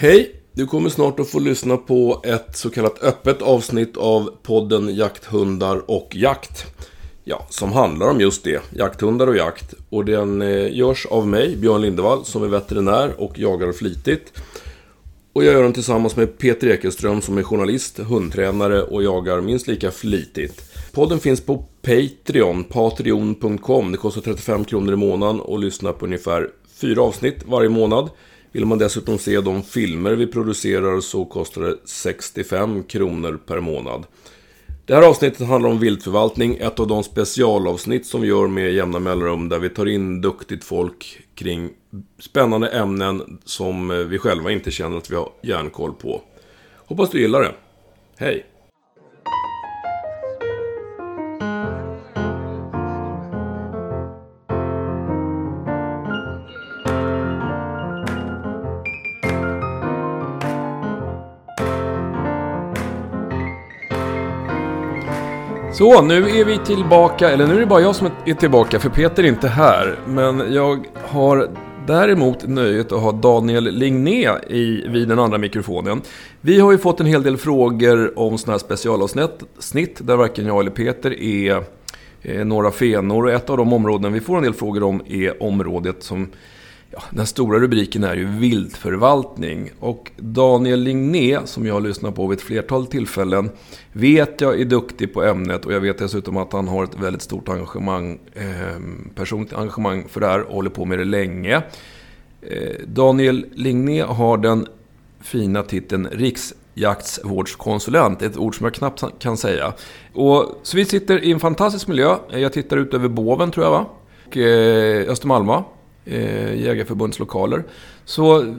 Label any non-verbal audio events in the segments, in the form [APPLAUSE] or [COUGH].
Hej! Du kommer snart att få lyssna på ett så kallat öppet avsnitt av podden Jakthundar och jakt. Ja, som handlar om just det, jakthundar och jakt. Och den eh, görs av mig, Björn Lindevall, som är veterinär och jagar flitigt. Och jag gör den tillsammans med Peter Ekelström som är journalist, hundtränare och jagar minst lika flitigt. Podden finns på Patreon, patreon.com. Det kostar 35 kronor i månaden och lyssna på ungefär fyra avsnitt varje månad. Vill man dessutom se de filmer vi producerar så kostar det 65 kronor per månad. Det här avsnittet handlar om viltförvaltning, ett av de specialavsnitt som vi gör med jämna mellanrum där vi tar in duktigt folk kring spännande ämnen som vi själva inte känner att vi har järnkoll på. Hoppas du gillar det. Hej! Så, nu är vi tillbaka, eller nu är det bara jag som är tillbaka, för Peter är inte här. Men jag har däremot nöjet att ha Daniel Ligné i, vid den andra mikrofonen. Vi har ju fått en hel del frågor om sådana här specialavsnitt, där varken jag eller Peter är eh, några fenor. Och ett av de områden vi får en del frågor om är området som Ja, den stora rubriken är ju viltförvaltning. Och Daniel Ligné, som jag har lyssnat på vid ett flertal tillfällen, vet jag är duktig på ämnet och jag vet dessutom att han har ett väldigt stort engagemang, eh, personligt engagemang för det här och håller på med det länge. Eh, Daniel Ligné har den fina titeln riksjaktsvårdskonsulent, ett ord som jag knappt kan säga. Och, så vi sitter i en fantastisk miljö. Jag tittar ut över Boven tror jag va? Och eh, Östermalma eh, Jägarförbunds lokaler. Så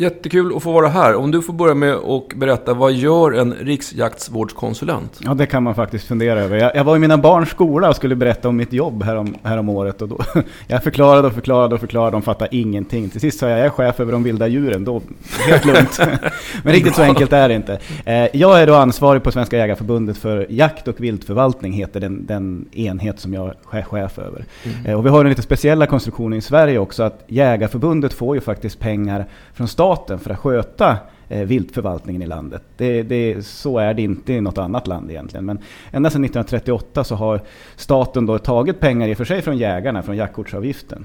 Jättekul att få vara här. Om du får börja med att berätta, vad gör en riksjaktsvårdskonsulent? Ja, det kan man faktiskt fundera över. Jag, jag var i mina barns skola och skulle berätta om mitt jobb härom, härom året. Och då, [LAUGHS] jag förklarade och förklarade och förklarade, de fattade ingenting. Till sist sa jag, jag är chef över de vilda djuren. Då, [LAUGHS] helt lugnt. [LAUGHS] Men riktigt så enkelt är det inte. Eh, jag är då ansvarig på Svenska Jägarförbundet för jakt och viltförvaltning, heter den, den enhet som jag är chef över. Mm. Eh, och vi har en lite speciella konstruktion i Sverige också, att Jägarförbundet får ju faktiskt pengar från staten staten för att sköta eh, viltförvaltningen i landet. Det, det, så är det inte i något annat land egentligen. Men ända sedan 1938 så har staten då tagit pengar i och för sig från jägarna, från jaktkortsavgiften.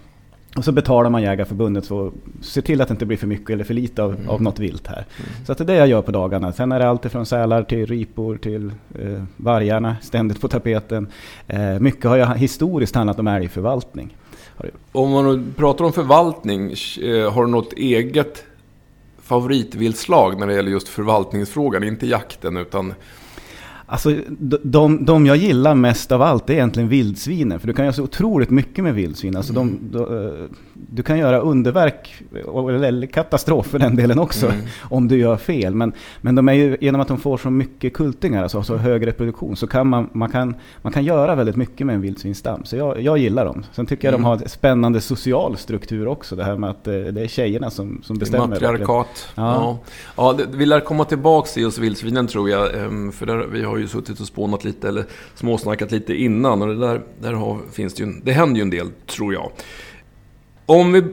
Och så betalar man Jägarförbundet för att se till att det inte blir för mycket eller för lite av, mm. av något vilt här. Mm. Så att det är det jag gör på dagarna. Sen är det allt från sälar till ripor till eh, vargarna ständigt på tapeten. Eh, mycket har ju historiskt handlat om älgförvaltning. Om man pratar om förvaltning, eh, har du något eget favoritviltslag när det gäller just förvaltningsfrågan. Inte jakten utan Alltså, de, de jag gillar mest av allt är egentligen vildsvinen. För du kan göra så otroligt mycket med vildsvin. Alltså de, de, eh, du kan göra underverk, eller katastrof för den delen också, mm. [LAUGHS] om du gör fel. Men, men de är ju, genom att de får så mycket kultingar, alltså så hög reproduktion, så kan man, man, kan, man kan göra väldigt mycket med en vildsvinsstam. Så jag, jag gillar dem. Sen tycker jag mm. de har en spännande social struktur också. Det här med att eh, det är tjejerna som, som bestämmer. Matriarkat. Ja. Ja. ja, vi lär komma tillbaka till just vildsvinen tror jag. Ehm, för där, vi har har ju suttit och spånat lite, eller småsnackat lite innan. Och det där, där har, finns det ju, det händer ju en del, tror jag. Om vi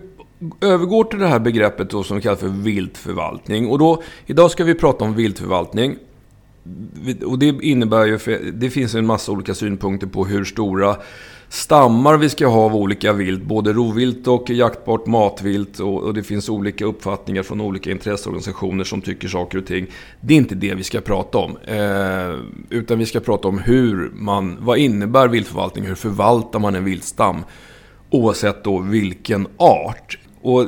övergår till det här begreppet då som vi kallar för viltförvaltning. Och då, idag ska vi prata om viltförvaltning. Och det innebär ju, det finns en massa olika synpunkter på hur stora stammar vi ska ha av olika vilt. Både rovvilt och jaktbart matvilt. Och, och, det finns olika uppfattningar från olika intresseorganisationer som tycker saker och ting. Det är inte det vi ska prata om. Eh, utan vi ska prata om hur man, vad innebär viltförvaltning? Hur förvaltar man en viltstam? Oavsett då vilken art. Och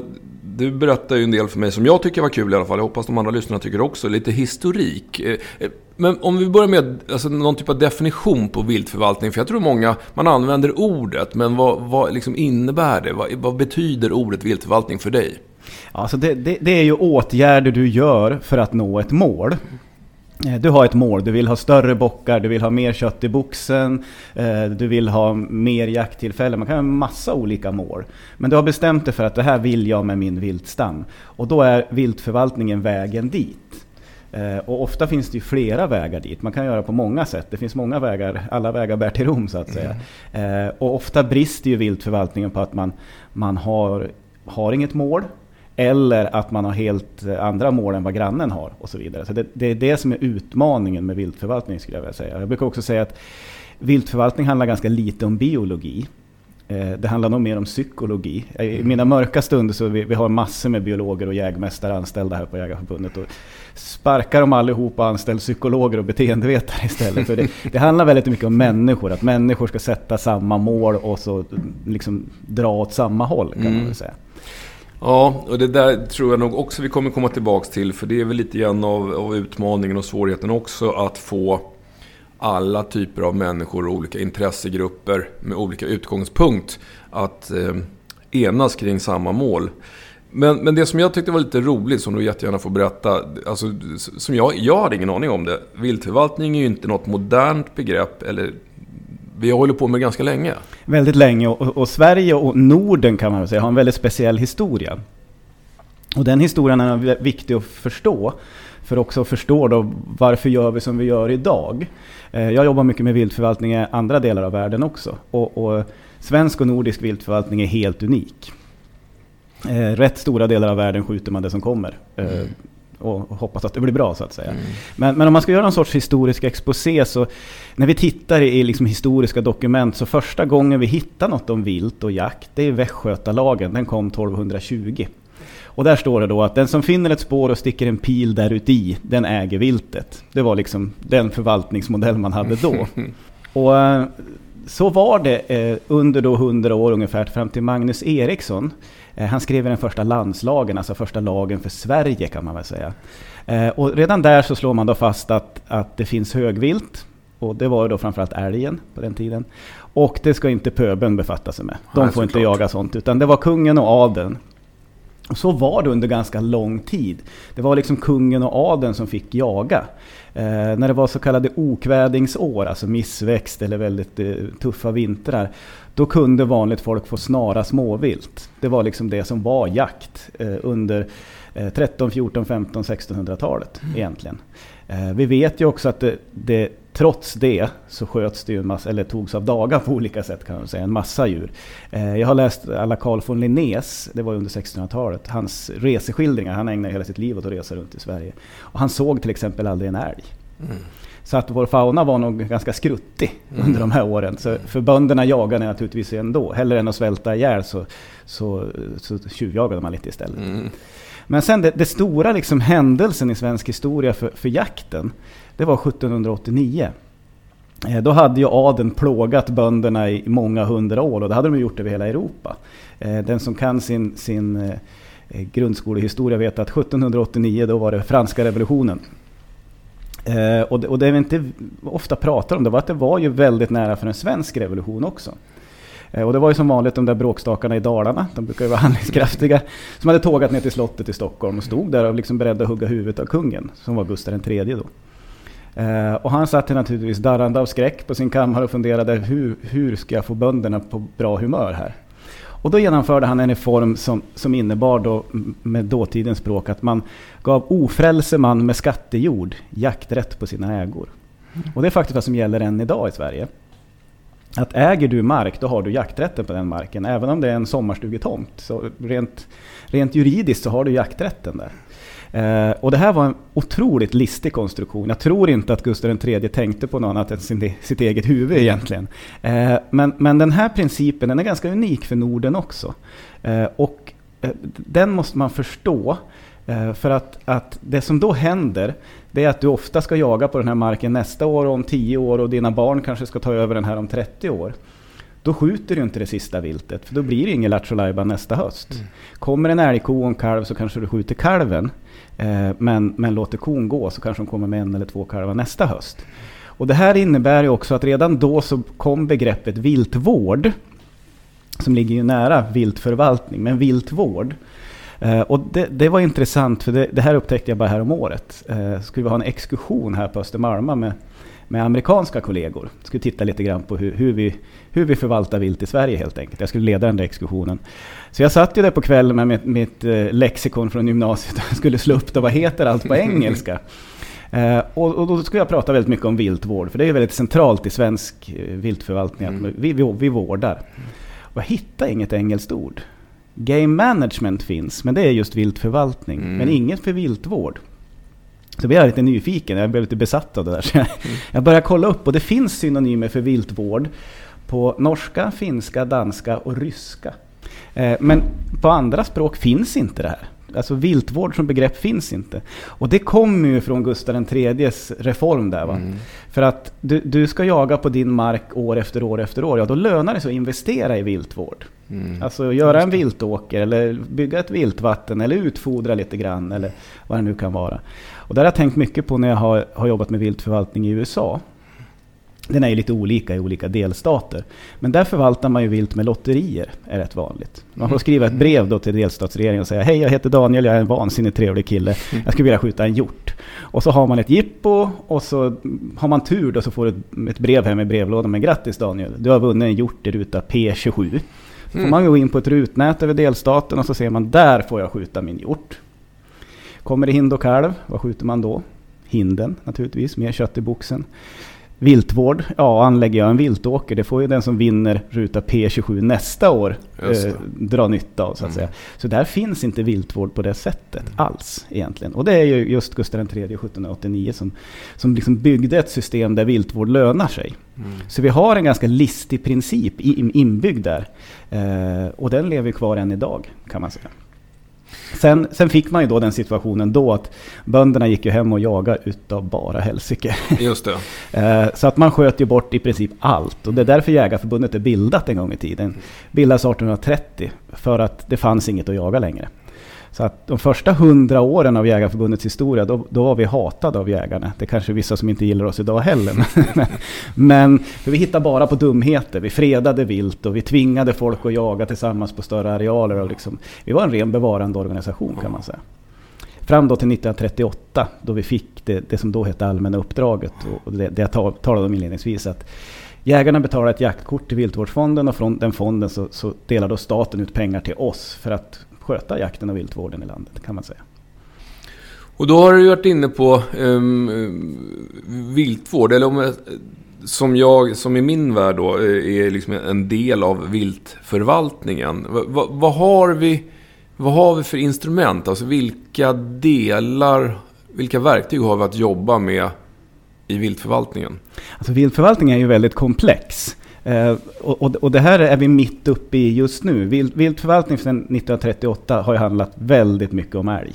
du berättar ju en del för mig som jag tycker var kul i alla fall. Jag hoppas de andra lyssnarna tycker också. Lite historik. Eh, eh, men om vi börjar med alltså, någon typ av definition på viltförvaltning. För jag tror många, man använder ordet. Men vad, vad liksom innebär det? Vad, vad betyder ordet viltförvaltning för dig? Alltså det, det, det är ju åtgärder du gör för att nå ett mål. Eh, du har ett mål, du vill ha större bockar, du vill ha mer kött i boxen, eh, du vill ha mer jakttillfällen. Man kan ha en massa olika mål. Men du har bestämt dig för att det här vill jag med min viltstam. Och då är viltförvaltningen vägen dit. Eh, och ofta finns det ju flera vägar dit. Man kan göra på många sätt. Det finns många vägar, alla vägar bär till Rom så att säga. Mm. Och ofta brister ju viltförvaltningen på att man, man har, har inget mål. Eller att man har helt andra mål än vad grannen har och så vidare. Så det, det är det som är utmaningen med viltförvaltning skulle jag vilja säga. Jag brukar också säga att viltförvaltning handlar ganska lite om biologi. Eh, det handlar nog mer om psykologi. I mm. mina mörka stunder så vi, vi har massor med biologer och jägmästare anställda här på Jägarförbundet. Och sparkar dem allihop och anställer psykologer och beteendevetare istället. För det, det, handlar väldigt mycket om människor. Att människor ska sätta samma mål och så liksom dra åt samma håll kan mm. man väl säga. Ja, och det där tror jag nog också vi kommer komma tillbaks till. För det är väl lite grann av, av utmaningen och svårigheten också att få alla typer av människor och olika intressegrupper med olika utgångspunkt att eh, enas kring samma mål. Men, men det som jag tyckte var lite roligt, som du jättegärna får berätta, alltså, som jag, jag hade ingen aning om det. Viltförvaltning är ju inte något modernt begrepp, eller vi har hållit på med ganska länge. Väldigt länge, och, och Sverige och Norden kan man säga har en väldigt speciell historia. Och den historien är viktig att förstå. För också förstå då varför gör vi som vi gör idag. Eh, jag jobbar mycket med viltförvaltning i andra delar av världen också. Och, och svensk och nordisk viltförvaltning är helt unik. Eh, rätt stora delar av världen skjuter man det som kommer. Eh, mm. Och hoppas att det blir bra så att säga. Mm. Men, men, om man ska göra någon sorts historisk exposé så när vi tittar i liksom historiska dokument så första gången vi hittar något om vilt och jakt det är Västgötalagen. Den kom 1220. Och där står det då att den som finner ett spår och sticker en pil där uti, den äger viltet. Det var liksom den förvaltningsmodell man hade då. [LAUGHS] Och eh, så var det eh, under då 100 år ungefär fram till Magnus Eriksson. Eh, han skrev den första landslagen, alltså första lagen för Sverige kan man väl säga. Och redan där så slår man då fast att, att det finns högvilt. Och det var då framförallt älgen på den tiden. Och det ska inte pöbeln befatta sig med. De får inte jaga sånt. Utan det var kungen och adeln och så var det under ganska lång tid. Det var liksom kungen och adeln som fick jaga. Eh, när det var så kallade okvädingsår, alltså missväxt eller väldigt eh, tuffa vintrar, då kunde vanligt folk få snara småvilt. Det var liksom det som var jakt eh, under 13, 14, 15, 1600-talet mm. egentligen. Eh, vi vet ju också att det, det, trots det så sköts det ju en massa, eller togs av dagar på olika sätt kan man säga, en massa djur. Eh, jag har läst alla Carl von Linnés, det var under 1600-talet, hans reseskildringar. Han ägnade hela sitt liv åt att resa runt i Sverige. Och han såg till exempel aldrig en älg. Mm. Så att vår fauna var nog ganska skruttig mm. under de här åren. Så för bönderna jagade naturligtvis ändå. Hellre än att svälta ihjäl så, så, så tjuvjagade man lite istället. Mm. Men sen det, det stora liksom händelsen i svensk historia för, för jakten, det var 1789. Eh, då hade ju adeln plågat bönderna i många hundra år och det hade de gjort över hela Europa. Eh, den som kan sin, sin eh, grundskolehistoria vet att 1789 då var det franska revolutionen. Eh, och det, och det vi inte ofta pratar om det var att det var ju väldigt nära för en svensk revolution också. Eh, och det var ju som vanligt de där bråkstakarna i Dalarna, de brukar ju vara [LAUGHS] handlingskraftiga, som hade tågat ner till slottet i Stockholm och stod där och liksom beredda att hugga huvudet av kungen, som var Gustav III då. Eh, och han satt naturligtvis darrande av skräck på sin kammare och funderade hur, hur ska jag få bönderna på bra humör här? Och då genomförde han en reform som, som innebar då med dåtidens språk att man gav ofrälse man med skattejord jakträtt på sina ägor. Och det är faktiskt vad som gäller än idag i Sverige att äger du mark, då har du jakträtten på den marken. Även om det är en sommarstugetomt. Så rent, rent juridiskt så har du jakträtten där. Eh, och det här var en otroligt listig konstruktion. Jag tror inte att Gustav III tänkte på något annat än sin, sitt eget huvud egentligen. Eh, men, men den här principen den är ganska unik för Norden också. Eh, och den måste man förstå. För att, att det som då händer, det är att du ofta ska jaga på den här marken nästa år och om 10 år och dina barn kanske ska ta över den här om 30 år. Då skjuter du inte det sista viltet, för då blir det ingen Lattjo nästa höst. Mm. Kommer en älgko och en kalv så kanske du skjuter kalven. Eh, men, men låter kon gå så kanske de kommer med en eller två kalvar nästa höst. Och det här innebär ju också att redan då så kom begreppet viltvård, som ligger ju nära viltförvaltning, men viltvård. Eh, och det, det, var intressant, för det, det, här upptäckte jag bara här om året. Eh, skulle vi ha en exkursion här på Östermalma med, med amerikanska kollegor. Skulle titta lite grann på hur, hur, vi, hur vi förvaltar vilt i Sverige helt enkelt. Jag skulle leda den där exkursionen. Så jag satt ju där på kvällen med mitt, mitt eh, lexikon från gymnasiet och [LAUGHS] skulle slå upp det. Vad heter allt på engelska? [LAUGHS] Eh, och, och, då skulle jag prata väldigt mycket om viltvård. För det är väldigt centralt i svensk eh, viltförvaltning. Mm. Att vi, vi, vi vårdar. Och jag hittade inget engelskt ord. Game management finns, men det är just viltförvaltning. Mm. Men inget för viltvård. Så blev jag lite nyfiken, jag blev lite besatt av det där. Så jag, mm. jag började kolla upp och det finns synonymer för viltvård på norska, finska, danska och ryska. Eh, men på andra språk finns inte det här. Alltså viltvård som begrepp finns inte. Och det kommer ju från Gustav IIIs reform där va. Mm. För att du, du ska jaga på din mark år efter år efter år. Ja, då lönar det sig att investera i viltvård. Mm. Alltså göra en viltåker eller bygga ett viltvatten eller utfodra lite grann eller vad det nu kan vara. Och det har jag tänkt mycket på när jag har, har jobbat med viltförvaltning i USA. Den är ju lite olika i olika delstater. Men där förvaltar man ju vilt med lotterier, är rätt vanligt. Man får skriva ett brev då till delstatsregeringen och säga Hej, jag heter Daniel, jag är en vansinnigt trevlig kille. Jag skulle vilja skjuta en hjort. Och så har man ett jippo och så har man tur då så får du ett brev hem i brevlådan med Grattis Daniel, du har vunnit en hjort i ruta P27. Så får man gå in på ett rutnät över delstaten och så ser man där får jag skjuta min hjort. Kommer det hind och kalv, vad skjuter man då? Hinden naturligtvis, mer kött i boxen. Viltvård, ja anlägger jag en viltåker, det får ju den som vinner ruta P27 nästa år eh, dra nytta av så att mm. säga. Så där finns inte viltvård på det sättet mm. alls egentligen. Och det är ju just Gustav III 1789 som, som liksom byggde ett system där viltvård lönar sig. Mm. Så vi har en ganska listig princip inbyggd där. Eh, och den lever kvar än idag kan man säga. Sen, sen, fick man ju då den situationen då att bönderna gick ju hem och jagade utav bara helsike. Just det. [LAUGHS] Eh, så att man sköt ju bort i princip allt. Och det är därför Jägarförbundet är bildat en gång i tiden. Bildades 1830 för att det fanns inget att jaga längre. Så att de första hundra åren av Jägarförbundets historia, då, då var vi hatade av jägarna. Det är kanske vissa som inte gillar oss idag heller. [LAUGHS] Men för vi hittade bara på dumheter. Vi fredade vilt och vi tvingade folk att jaga tillsammans på större arealer. Och liksom, vi var en ren bevarande organisation kan man säga. Fram då till 1938 då vi fick det, det som då hette allmänna uppdraget. Och det, det jag talade om inledningsvis. att Jägarna betalade ett jaktkort till viltvårdsfonden och från den fonden så, så delade staten ut pengar till oss för att sköta jakten och viltvården i landet kan man säga. Och då har du varit inne på um, viltvård, eller om som jag, som i min värld då, eh, är liksom en del av viltförvaltningen. Vad, vad, har vi, vad har vi för instrument? Alltså vilka delar, vilka verktyg har vi att jobba med i viltförvaltningen? Alltså viltförvaltning är ju väldigt komplex. Eh, och, och, och, det här är vi mitt uppe i just nu. Vilt, viltförvaltning sedan 1938 har ju handlat väldigt mycket om älg.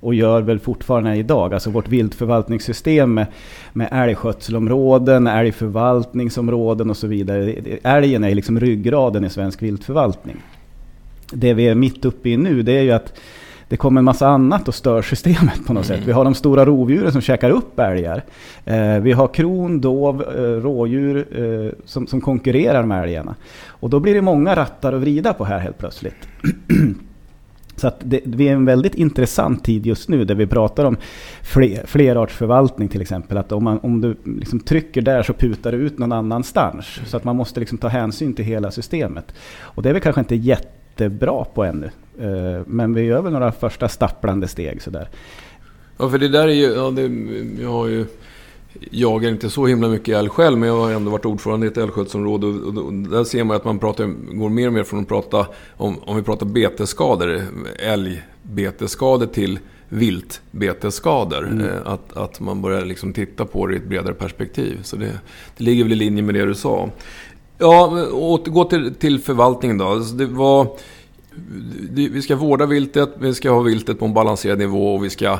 Och gör väl fortfarande idag. Alltså vårt viltförvaltningssystem med, med älgskötselområden, älgförvaltningsområden och så vidare. Älgen är liksom ryggraden i svensk viltförvaltning. Det vi är mitt uppe i nu det är ju att det kommer en massa annat och stör systemet på något mm. sätt. Vi har de stora rovdjuren som käkar upp älgar. Eh, vi har kron, dov, eh, rådjur eh, som, som konkurrerar med älgarna. Och då blir det många rattar att vrida på här helt plötsligt. [CLEARS THROAT] Så att det, det är en väldigt intressant tid just nu där vi pratar om fler, flerartsförvaltning till exempel. Att om, man, om du liksom trycker där så putar det ut någon annanstans. Så att man måste liksom ta hänsyn till hela systemet. Och det är väl kanske inte jättebra på ännu. Eh, men vi gör väl några första stapplande steg sådär. Ja, för det där är ju... Ja, det, jag har ju jagar inte så himla mycket älg själv, men jag har ändå varit ordförande i ett älgskötselområde. Och, och, och där ser man att man pratar, går mer och mer från att prata om, om vi pratar betesskador, älgbetesskador till viltbetesskador. Mm. Eh, att, att man börjar liksom titta på det i ett bredare perspektiv. Så det, det ligger väl i linje med det du sa. Ja, återgå till, till förvaltningen då. Alltså det var vi ska vårda viltet, vi ska ha viltet på en balanserad nivå och vi ska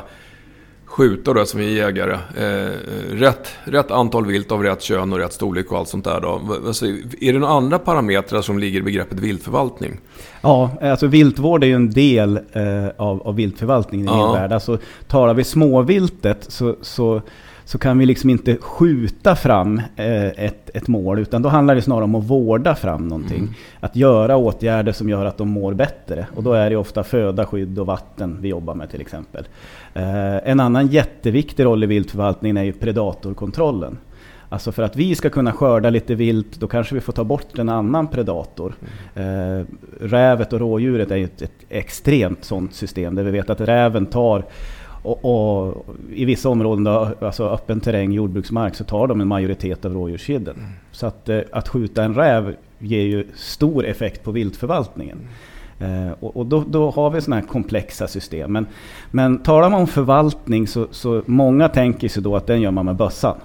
skjuta då som vi är jägare. Eh, rätt, rätt antal vilt av rätt kön och rätt storlek och allt sånt där då. Alltså, är det några andra parametrar som ligger i begreppet viltförvaltning? Ja, alltså viltvård är ju en del eh, av, av viltförvaltningen i ja. min värld. Alltså talar vi småviltet så, så så kan vi liksom inte skjuta fram eh, ett, ett mål. Utan då handlar det snarare om att vårda fram någonting. Mm. Att göra åtgärder som gör att de mår bättre. Och då är det ofta föda, skydd och vatten vi jobbar med till exempel. Eh, en annan jätteviktig roll i viltförvaltningen är ju predatorkontrollen. Alltså för att vi ska kunna skörda lite vilt, då kanske vi får ta bort en annan predator. Mm. Rävet och rådjuret är ju ett, ett extremt sånt system, där vi vet att räven tar och, och, i vissa områden, då, alltså öppen terräng, jordbruksmark, så tar de en majoritet av rådjurskidden. Mm. Så att, eh, att skjuta en räv ger ju stor effekt på viltförvaltningen. Eh, och, och då, då, har vi sådana här komplexa system. Men, men talar man om förvaltning så, så många tänker sig då att den gör man med bössan.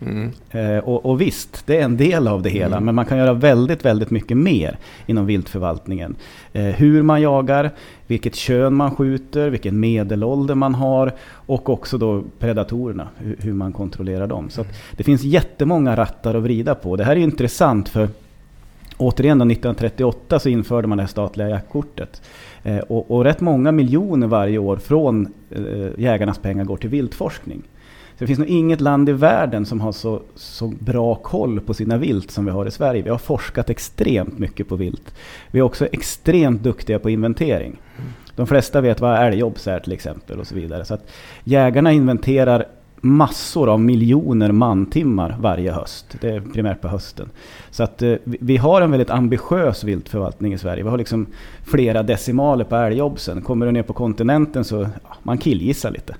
Mm. Eh, och, och, visst, det är en del av det hela, mm. men man kan göra väldigt, väldigt mycket mer inom viltförvaltningen. Eh, hur man jagar, vilket kön man skjuter, vilken medelålder man har och också då predatorerna, hur, hur man kontrollerar dem. Så det finns jättemånga rattar att vrida på. Det här är intressant för Återigen då, 1938 så införde man det statliga jaktkortet. Eh, och, och rätt många miljoner varje år från eh, jägarnas pengar går till viltforskning. Så det finns nog inget land i världen som har så, så bra koll på sina vilt som vi har i Sverige. Vi har forskat extremt mycket på vilt. Vi är också extremt duktiga på inventering. De flesta vet vad älgjobbs är till exempel och så vidare. Så att jägarna inventerar massor av miljoner mantimmar varje höst. Det är primärt på hösten. Så att eh, vi har en väldigt ambitiös viltförvaltning i Sverige. Vi har liksom flera decimaler på älgjobbsen. Kommer du ner på kontinenten så ja, man killgissar lite.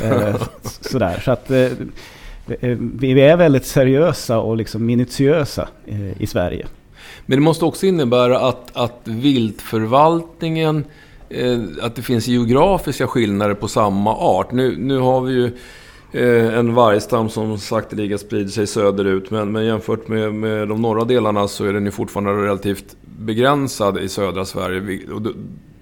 [LAUGHS] eh, sådär. Så att, eh, vi är väldigt seriösa och liksom minutiösa i Sverige. Men det måste också innebära att, att viltförvaltningen att det finns geografiska skillnader på samma art. Nu, nu har vi ju en vargstam som sakteliga sprider sig söderut. Men, men jämfört med, med de norra delarna så är den ju fortfarande relativt begränsad i södra Sverige.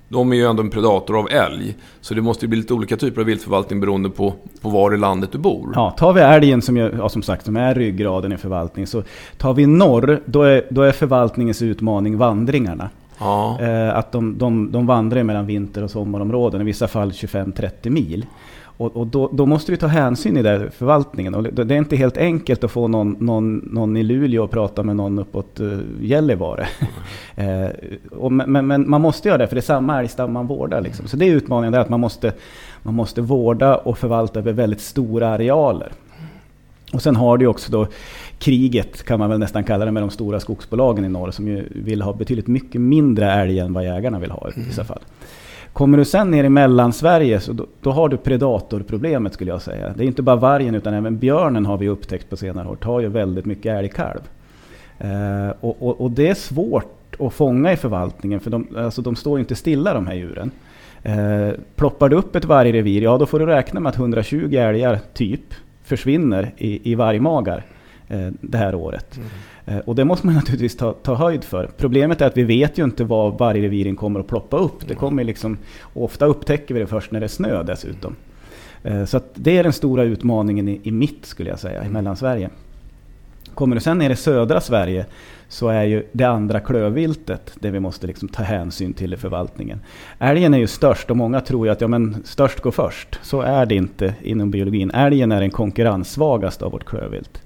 de är ju ändå en predator av älg. Så det måste ju bli lite olika typer av viltförvaltning beroende på, på var i landet du bor. Ja, tar vi älgen som, ja, som sagt som är ryggraden i förvaltning. Så tar vi norr, då är, då är förvaltningens utmaning vandringarna. Ja. Eh, att de, de, de vandrar mellan vinter och sommarområden, i vissa fall 25-30 mil. Och, och då, då, måste vi ta hänsyn i den förvaltningen. Och det är inte helt enkelt att få någon, någon, någon i Luleå att prata med någon uppåt uh, Gällivare. Mm. [LAUGHS] eh, och, men, men, man måste göra det, för det är samma älgstam man vårdar. Liksom. Så det är utmaningen, där, att man måste, man måste vårda och förvalta över väldigt stora arealer. Och sen har du också då kriget, kan man väl nästan kalla det, med de stora skogsbolagen i norr som ju vill ha betydligt mycket mindre älg än vad jägarna vill ha i vissa mm. Kommer du sen ner i Mellansverige så då, då, har du predatorproblemet skulle jag säga. Det är inte bara vargen utan även björnen har vi upptäckt på senare år. Tar ju väldigt mycket älgkalv. Eh, och, och, och, det är svårt att fånga i förvaltningen för de, alltså de står ju inte stilla de här djuren. Eh, ploppar du upp ett vargrevir, ja då får du räkna med att 120 älgar typ försvinner i, i vargmagar eh, det här året. Mm. Eh, och det måste man naturligtvis ta, ta höjd för. Problemet är att vi vet ju inte vad vargreviren kommer att ploppa upp. Det kommer liksom, ofta upptäcker vi det först när det är snö dessutom. Eh, så det är den stora utmaningen i, i mitt, skulle jag säga, i Mellansverige. Kommer du sen ner i södra Sverige så är ju det andra klövviltet det vi måste liksom ta hänsyn till i förvaltningen. Älgen är ju störst och många tror ju att ja, men störst går först. Så är det inte inom biologin. Älgen är den konkurrenssvagaste av vårt klövvilt.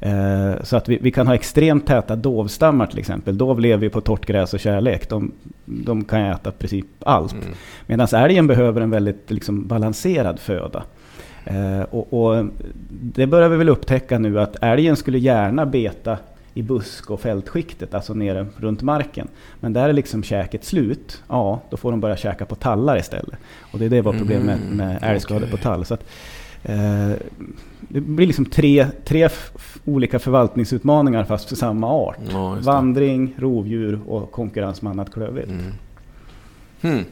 Eh, så att vi, vi, kan ha extremt täta dovstammar till exempel. Dov lever ju på torrt gräs och kärlek. De, de kan äta princip allt. Mm. Medan älgen behöver en väldigt liksom, balanserad föda. Eh, och, och, det börjar vi väl upptäcka nu att älgen skulle gärna beta i busk och fältskiktet, alltså nere runt marken. Men där är liksom käket slut, ja då får de börja käka på tallar istället. Och det är det var problemet mm, med älgskador på tall. Så att, det blir liksom tre, tre olika förvaltningsutmaningar fast för samma art. Ja, Vandring, rovdjur och konkurrens med annat klövvilt. Mm. Hmm.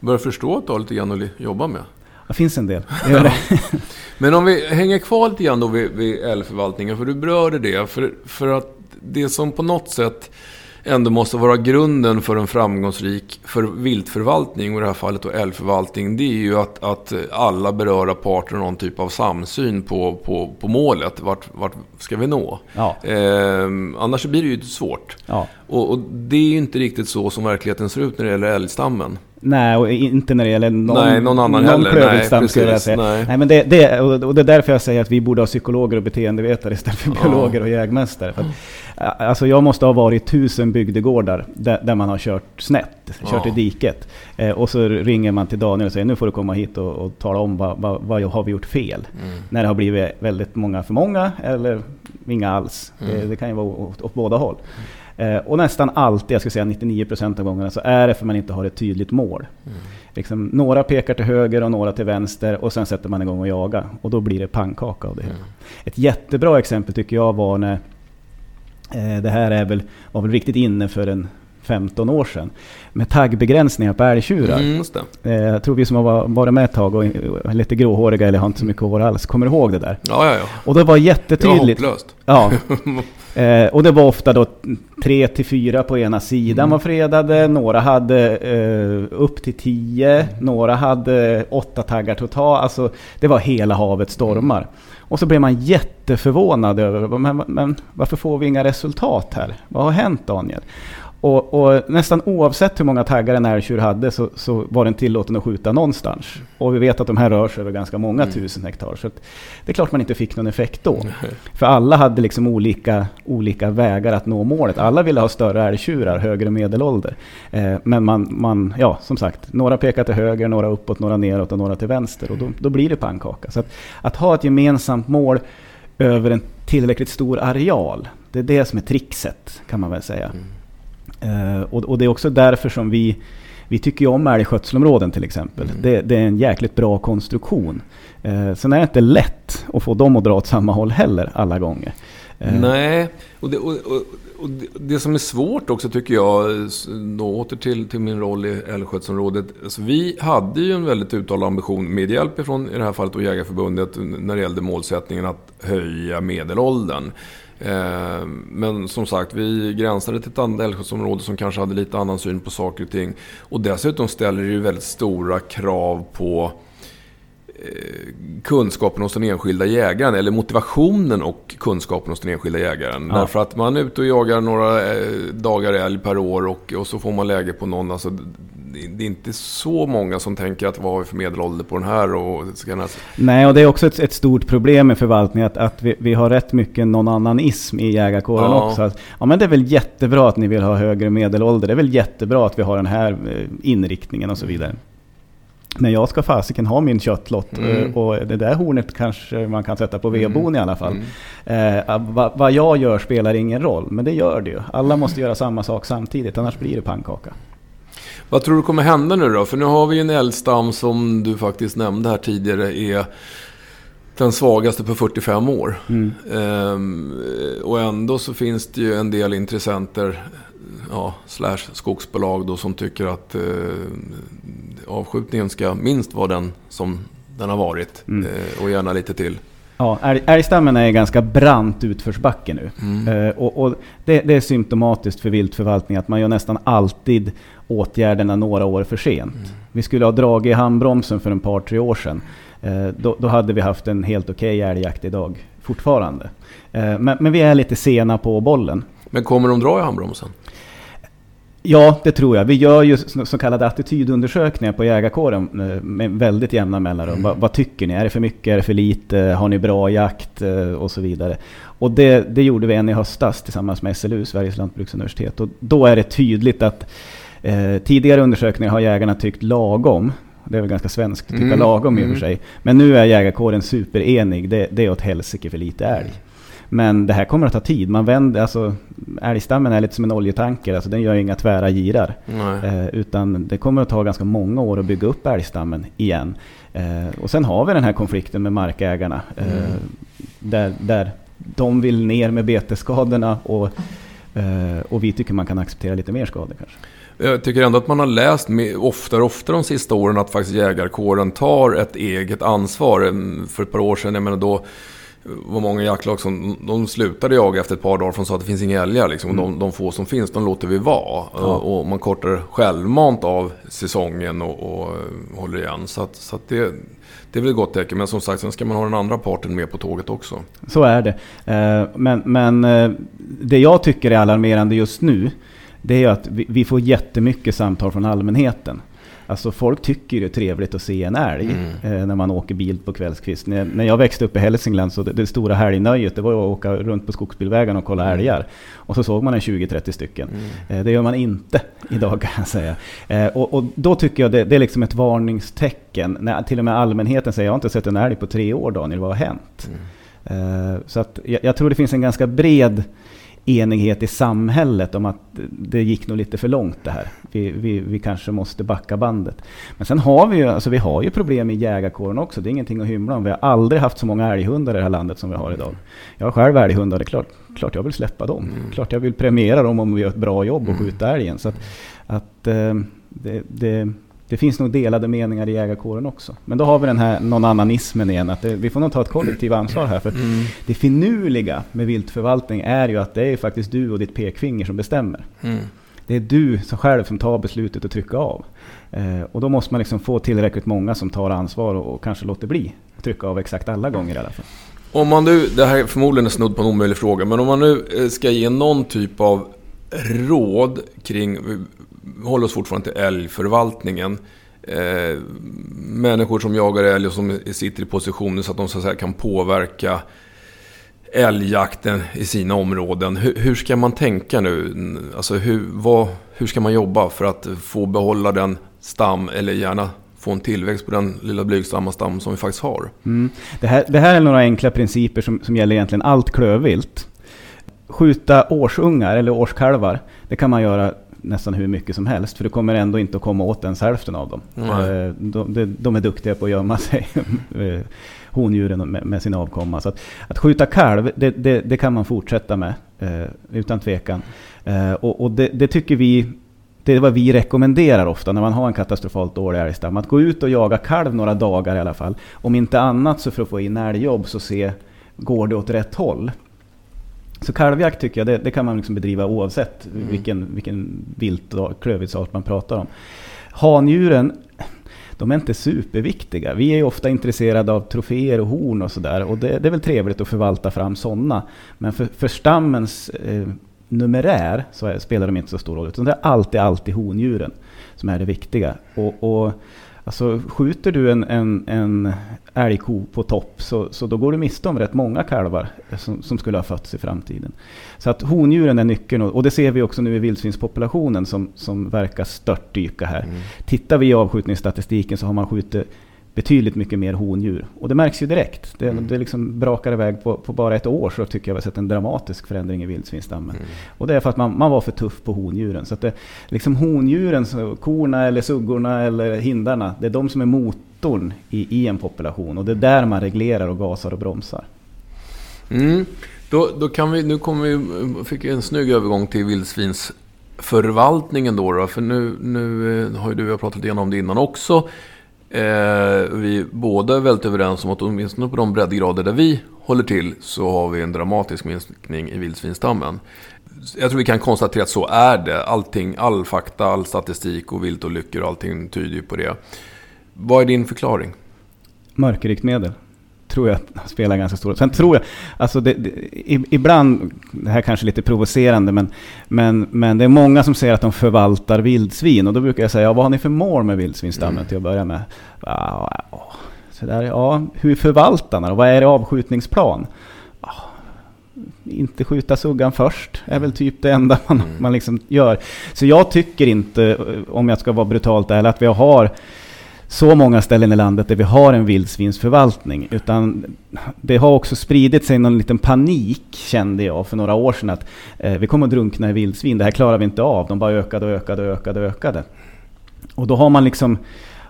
Börjar förstå att du har lite grann att jobba med. Det finns en del. [LAUGHS] Men om vi hänger kvar lite grann då vid, vid älgförvaltningen, för du berörde det. För, för att det som på något sätt ändå måste vara grunden för en framgångsrik för viltförvaltning, och i det här fallet då älgförvaltning, det är ju att, att alla berörda parter har någon typ av samsyn på, på, på målet. Vart, vart ska vi nå? Ja. Eh, annars blir det ju svårt. Ja. Och, och, det är ju inte riktigt så som verkligheten ser ut när det gäller älgstammen. Nej, och inte när det gäller någon, nej, någon annan någon heller. klövviltstam nej, skulle jag säga. Nej. nej men det, det, och det är därför jag säger att vi borde ha psykologer och beteendevetare istället för biologer och jägmästare. För att, alltså jag måste ha varit tusen bygdegårdar där, där man har kört snett, kört ja. i diket. Eh, och så ringer man till Daniel och säger nu får du komma hit och, och tala om vad, vad, vad har vi gjort fel. Mm. När det har blivit väldigt många för många eller inga alls. Mm. Det, det, kan ju vara åt, åt båda håll. Mm. Eh, och nästan alltid, jag skulle säga 99% av gångerna, så är det för man inte har ett tydligt mål. Mm. Liksom, några pekar till höger och några till vänster och sen sätter man igång och jagar. Och då blir det pannkaka av det. Mm. Ett jättebra exempel tycker jag var när, eh, det här är väl, var väl riktigt inne för en 15 år sedan. Med taggbegränsningar på älgtjurar. Mm. Eh, jag tror vi som har varit med ett tag och är lite gråhåriga eller har inte så mycket hår alls kommer ihåg det där. Ja, ja, ja. Och det var jättetydligt. Det var hopplöst. Ja. [LAUGHS] Eh, och det var ofta då tre till fyra på ena sidan Mm. var fredade. Några hade eh, upp till tio. Några hade åtta taggar totalt. Alltså det var hela havet stormar. Och så blev man jätteförvånad över, men, men varför får vi inga resultat här? Vad har hänt Daniel? Och, och nästan oavsett hur många taggar en älgtjur hade så, så var den tillåten att skjuta någonstans. Och vi vet att de här rör sig över ganska många Mm. tusen hektar. Så det är klart man inte fick någon effekt då. För alla hade liksom olika, olika vägar att nå målet. Alla ville ha större älgtjurar, högre medelålder. Eh, men man, man, ja som sagt, några pekar till höger, några uppåt, några neråt och några till vänster. Och då, då blir det pannkaka. Så att, att ha ett gemensamt mål över en tillräckligt stor areal, det är det som är trixet kan man väl säga. Eh, och, och det är också därför som vi, vi tycker ju om älgskötselområden till exempel. Mm. Det, det är en jäkligt bra konstruktion. Eh, sen är det inte lätt att få dem att dra åt samma håll heller alla gånger. Eh, Nej, och det, och, och, och det, som är svårt också tycker jag, då åter till, till min roll i älgskötselområdet. Alltså vi hade ju en väldigt uttalad ambition, med hjälp ifrån i det här fallet då Jägarförbundet, när det gällde målsättningen att höja medelåldern. Eh, Men som sagt, vi gränsade till ett annat älgskötselområde som kanske hade lite annan syn på saker och ting. Och dessutom ställer det ju väldigt stora krav på eh, kunskapen hos den enskilda jägaren, eller motivationen och kunskapen hos den enskilda jägaren. Ja. Därför att man är ute och jagar några eh, dagar älg per år och, och så får man läge på någon. Alltså, det, är inte så många som tänker att vad har vi för medelålder på den här? Och. Nej, och det är också ett, ett stort problem med förvaltning att, att vi, vi har rätt mycket någon annanism i jägarkåren Ja. också. Att, ja, men det är väl jättebra att ni vill ha högre medelålder. Det är väl jättebra att vi har den här eh, inriktningen och så vidare. Men jag ska fasiken ha min köttlott Mm. eh, och det där hornet kanske man kan sätta på vedboden i alla fall. Mm. Eh, vad, vad jag gör spelar ingen roll, men det gör det ju. Alla måste göra samma sak samtidigt, annars blir det pannkaka. Vad tror du kommer hända nu då? För nu har vi ju en älgstam som du faktiskt nämnde här tidigare är den svagaste på 45 år. Mm. Ehm, och ändå så finns det ju en del intressenter, ja, slash skogsbolag då, som tycker att eh, avskjutningen ska minst vara den som den har varit. Mm. Eh, och gärna lite till. Ja, älg, älgstammen är ganska brant utförsbacke nu. Mm. Eh, och, och det, det är symptomatiskt för viltförvaltning att man gör nästan alltid åtgärderna några år för sent. Mm. Vi skulle ha dragit i handbromsen för en par, tre år sedan. Eh, då, då hade vi haft en helt okej älgjakt idag fortfarande. Eh, men, men vi är lite sena på bollen. Men kommer de dra i handbromsen? Ja, det tror jag. Vi gör ju så kallade attitydundersökningar på jägarkåren eh, med väldigt jämna mellanrum. Vad, vad tycker ni? Är det för mycket? Är det för lite? Har ni bra jakt? Eh, Och så vidare. Och det, det gjorde vi en i höstas tillsammans med SLU, Sveriges lantbruksuniversitet. Och då är det tydligt att eh, tidigare undersökningar har jägarna tyckt lagom. Det är väl ganska svenskt att tycka Mm, lagom i och mm. för sig. Men nu är jägarkåren superenig. Det, det är åt helsike för lite älg. Men det här kommer att ta tid. Man vänder, alltså, älgstammen är lite som en oljetanker. Alltså, den gör inga tvära girar. Eh, utan det kommer att ta ganska många år att bygga upp älgstammen igen. Eh, och sen har vi den här konflikten med markägarna. Eh, Mm. där, där de vill ner med betesskadorna och, eh, och vi tycker man kan acceptera lite mer skador kanske. Jag tycker ändå att man har läst oftare och oftare de sista åren att faktiskt jägarkåren tar ett eget ansvar. Mm, För ett par år sedan, jag menar då var många jaktlag som de slutade jaga efter ett par dagar för de sa att det finns inga älgar. Liksom. Och de, de få som finns, de låter vi vara. Ja. Och, och man kortar självmant av säsongen och, och eh, håller igen. Så, att, så att det, det är väl ett gott tecken. Men som sagt, sen ska man ha den andra parten med på tåget också. Så är det. Eh, Men, men eh, det jag tycker är alarmerande just nu, det är att vi får jättemycket samtal från allmänheten. Alltså folk tycker det är trevligt att se en älg Mm. eh, när man åker bil på kvällskvist. När, när jag växte upp i Hälsingland så det, det stora helgnöjet det var att åka runt på skogsbilvägarna och kolla älgar. Och så såg man en 20-30 stycken. Mm. Eh, Det gör man inte [LAUGHS] idag kan jag säga. Eh, Och, och då tycker jag det, det är liksom ett varningstecken. När till och med allmänheten säger jag har inte sett en älg på tre år Daniel, vad har hänt? Mm. Eh, Så att jag, jag tror det finns en ganska bred enighet i samhället om att det gick nog lite för långt det här. Vi, vi, vi kanske måste backa bandet. Men sen har vi ju, alltså vi har ju problem i jägarkåren också. Det är ingenting att hymla om. Vi har aldrig haft så många älghundar i det här landet som vi har idag. Jag har själv älghundar, det är klart, klart jag vill släppa dem. Mm. Klart jag vill premiera dem om vi gör ett bra jobb och skjuta älgen. Så att, att eh, det, det det finns nog delade meningar i jägarkåren också. Men då har vi den här någon-annanismen igen. Att det, vi får nog ta ett kollektivt ansvar här. För mm. det finurliga med viltförvaltning är ju att det är faktiskt du och ditt pekfinger som bestämmer. Mm. Det är du som själv som tar beslutet att trycka av. Eh, och då måste man liksom få tillräckligt många som tar ansvar och, och kanske låter bli att trycka av exakt alla gånger i alla fall. Om man nu, det här är förmodligen snudd på en omöjlig fråga, men om man nu eh, ska ge någon typ av råd kring håller oss fortfarande till älgförvaltningen. Eh, människor som jagar älg och som sitter i positioner så att de så att säga, kan påverka älgjakten i sina områden. Hur, hur, ska man tänka nu? Alltså hur, vad, hur ska man jobba för att få behålla den stam, eller gärna få en tillväxt på den lilla blygsamma stam som vi faktiskt har? Mm. Det, här, det här är några enkla principer som, som gäller egentligen allt klövvilt. Skjuta årsungar eller årskalvar, det kan man göra nästan hur mycket som helst. För du kommer ändå inte att komma åt ens hälften av dem. Mm. De, de, de, är duktiga på att gömma [LAUGHS] sig, eh, hondjuren med, med sin avkomma. Så att, att skjuta kalv, det, det, det, kan man fortsätta med eh, utan tvekan. och, och det, det, tycker vi det är vad vi rekommenderar ofta när man har en katastrofalt dålig älgstam. Att gå ut och jaga kalv några dagar i alla fall. Om inte annat så för att få in älgjobb så se, går det åt rätt håll? Så kalvjakt tycker jag, det, det kan man liksom bedriva oavsett mm. vilken, vilken vilt och klövviltsart man pratar om. Handjuren, de är inte superviktiga. Vi är ofta intresserade av troféer och horn och sådär. Och det, det, är väl trevligt att förvalta fram sådana. Men för, för stammens eh, numerär så är, spelar de inte så stor roll. Utan det är alltid, alltid hondjuren som är det viktiga. Och, och Alltså skjuter du en, en, en älgko på topp så, så då går du miste om rätt många kalvar som, som skulle ha fötts i framtiden. Så att hondjuren är nyckeln och, och det ser vi också nu i vildsvinspopulationen som, som verkar störtdyka här. Mm. Tittar vi i avskjutningsstatistiken så har man skjutit betydligt mycket mer hondjur. Och det märks ju direkt. Det, mm. det liksom brakar iväg på, på, bara ett år så tycker jag vi har sett en dramatisk förändring i vildsvinsstammen. Mm. Och det är för att man, man var för tuff på hondjuren. Så att det, liksom hondjuren, så, korna eller suggorna eller hindarna, det är de som är motorn i, i en population. Och det är där man reglerar och gasar och bromsar. Mm. Då, då kan vi, nu kommer vi, fick en snygg övergång till vildsvinsförvaltningen då, då. För nu, nu eh, har ju du och jag pratat igenom om det innan också. Eh, vi båda är väldigt överens om att åtminstone på de breddgrader där vi håller till så har vi en dramatisk minskning i vildsvinsstammen. Jag tror vi kan konstatera att så är det. Allting, all fakta, all statistik och viltolyckor och allting tyder ju på det. Vad är din förklaring? Mörkerriktmedel tror jag spelar ganska stor roll. Sen tror jag, alltså det, det, ibland, det här kanske är lite provocerande, men, men, men det är många som säger att de förvaltar vildsvin. Och då brukar jag säga, ja, vad har ni för mål med vildsvinstammen mm. till att börja med? Så där, ja, hur förvaltar man vad är det avskjutningsplan? Inte skjuta suggan först är väl typ det enda man, mm. man liksom gör. Så jag tycker inte, om jag ska vara brutalt ärlig, att vi har så många ställen i landet där vi har en vildsvinsförvaltning. Utan det har också spridit sig någon liten panik, kände jag för några år sedan, att eh, vi kommer att drunkna i vildsvin, det här klarar vi inte av. De bara ökade och ökade och ökade och ökade. Och då har man liksom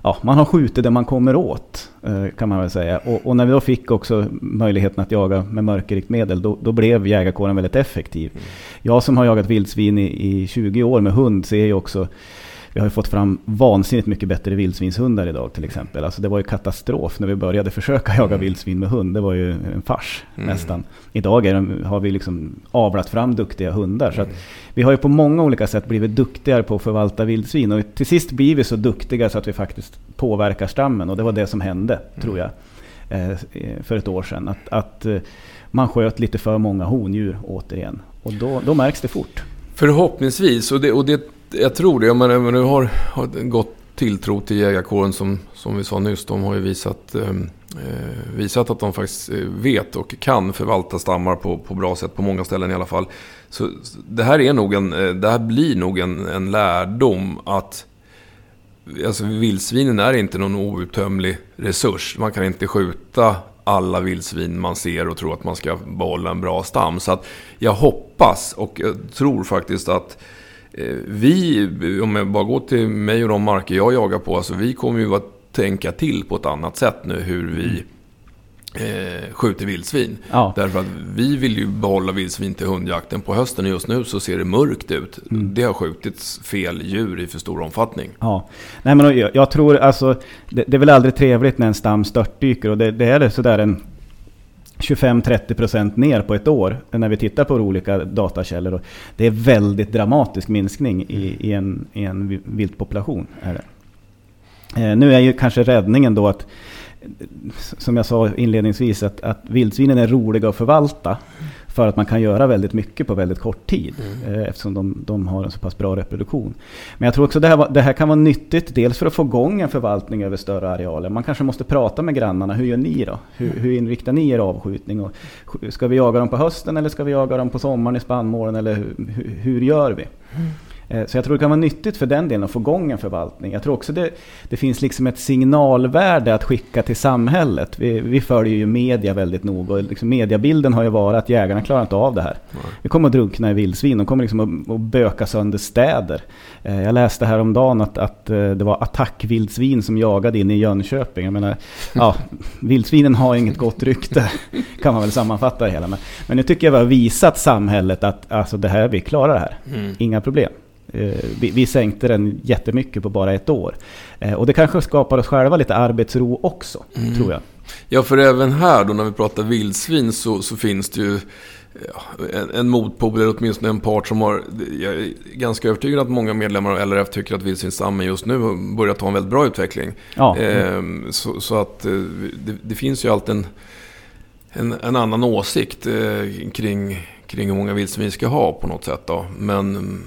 Ja, man har skjutit det man kommer åt, eh, kan man väl säga. Och, och, när vi då fick också möjligheten att jaga med mörkerriktmedel, då, då blev jägarkåren väldigt effektiv. Mm. Jag som har jagat vildsvin i, i 20 år med hund ser ju också vi har ju fått fram vansinnigt mycket bättre vildsvinshundar idag till exempel. Alltså det var ju katastrof när vi började försöka jaga mm. vildsvin med hund. Det var ju en fars mm. nästan. Idag de, har vi liksom avlat fram duktiga hundar. Så mm. vi har ju på många olika sätt blivit duktigare på att förvalta vildsvin. Och till sist blir vi så duktiga så att vi faktiskt påverkar stammen. Och det var det som hände, mm. tror jag, eh, för ett år sedan. Att, att eh, man sköt lite för många hondjur återigen. Och då, då märks det fort. Förhoppningsvis, och det, och det jag tror det. Men, nu har, har gått tilltro till jägarkåren som, som vi sa nyss. De har ju visat, ehm, eh, visat att de faktiskt eh, vet och kan förvalta stammar på, på bra sätt på många ställen i alla fall. Så det här, är nog en, eh, det här blir nog en, en lärdom att Alltså vildsvinen är inte någon outtömlig resurs. Man kan inte skjuta alla vildsvin man ser och tro att man ska behålla en bra stam. Så att jag hoppas och jag tror faktiskt att vi, om jag bara går till mig och de marker jag jagar på, alltså vi kommer ju att tänka till på ett annat sätt nu hur vi eh, skjuter vildsvin. Ja. Därför att vi vill ju behålla vildsvin till hundjakten. På hösten och just nu så ser det mörkt ut. Mm. Det har skjutits fel djur i för stor omfattning. Ja, Nej, men jag, jag tror alltså det, det, är väl aldrig trevligt när en stam störtdyker och det, det är det sådär en 25-30% ner på ett år när vi tittar på olika datakällor. Det är väldigt dramatisk minskning i, i en, i en viltpopulation. Är det. Eh, nu är ju kanske räddningen då att som jag sa inledningsvis, att, att vildsvinen är roliga att förvalta. För att man kan göra väldigt mycket på väldigt kort tid. Mm. Eh, eftersom de, de, har en så pass bra reproduktion. Men jag tror också det här, det här kan vara nyttigt. Dels för att få igång en förvaltning över större arealer. Man kanske måste prata med grannarna. Hur gör ni då? Hur, hur inriktar ni er avskjutning? Och, ska vi jaga dem på hösten eller ska vi jaga dem på sommaren i spannmålen? Eller hur, hur gör vi? Mm. Eh, så jag tror det kan vara nyttigt för den delen att få igång en förvaltning. Jag tror också det, det finns liksom ett signalvärde att skicka till samhället. Vi, vi följer ju media väldigt noga och liksom mediabilden har ju varit att jägarna klarar inte av det här. Nej. Vi kommer att drunkna i vildsvin, de kommer liksom att, att böka sönder städer. Eh, jag läste häromdagen att, att eh, det var attackvildsvin som jagade in i Jönköping. Jag menar, [LAUGHS] ja, vildsvinen har inget gott rykte, kan man väl sammanfatta det hela med. Men nu tycker jag vi har visat samhället att alltså det här, vi klarar det här. Mm. Inga problem. Eh, vi, vi sänkte den jättemycket på bara ett år. Eh, och det kanske skapar oss själva lite arbetsro också, mm. tror jag. Ja, för även här då när vi pratar vildsvin så, så finns det ju en, en motpol, eller åtminstone en part som har... Jag är ganska övertygad att många medlemmar av LRF tycker att vildsvinsstammen just nu börjar ta en väldigt bra utveckling. Ja. Eh, så, så, att eh, det, det, finns ju alltid en, en, en annan åsikt kring, kring hur många vildsvin vi ska ha på något sätt. Då. Men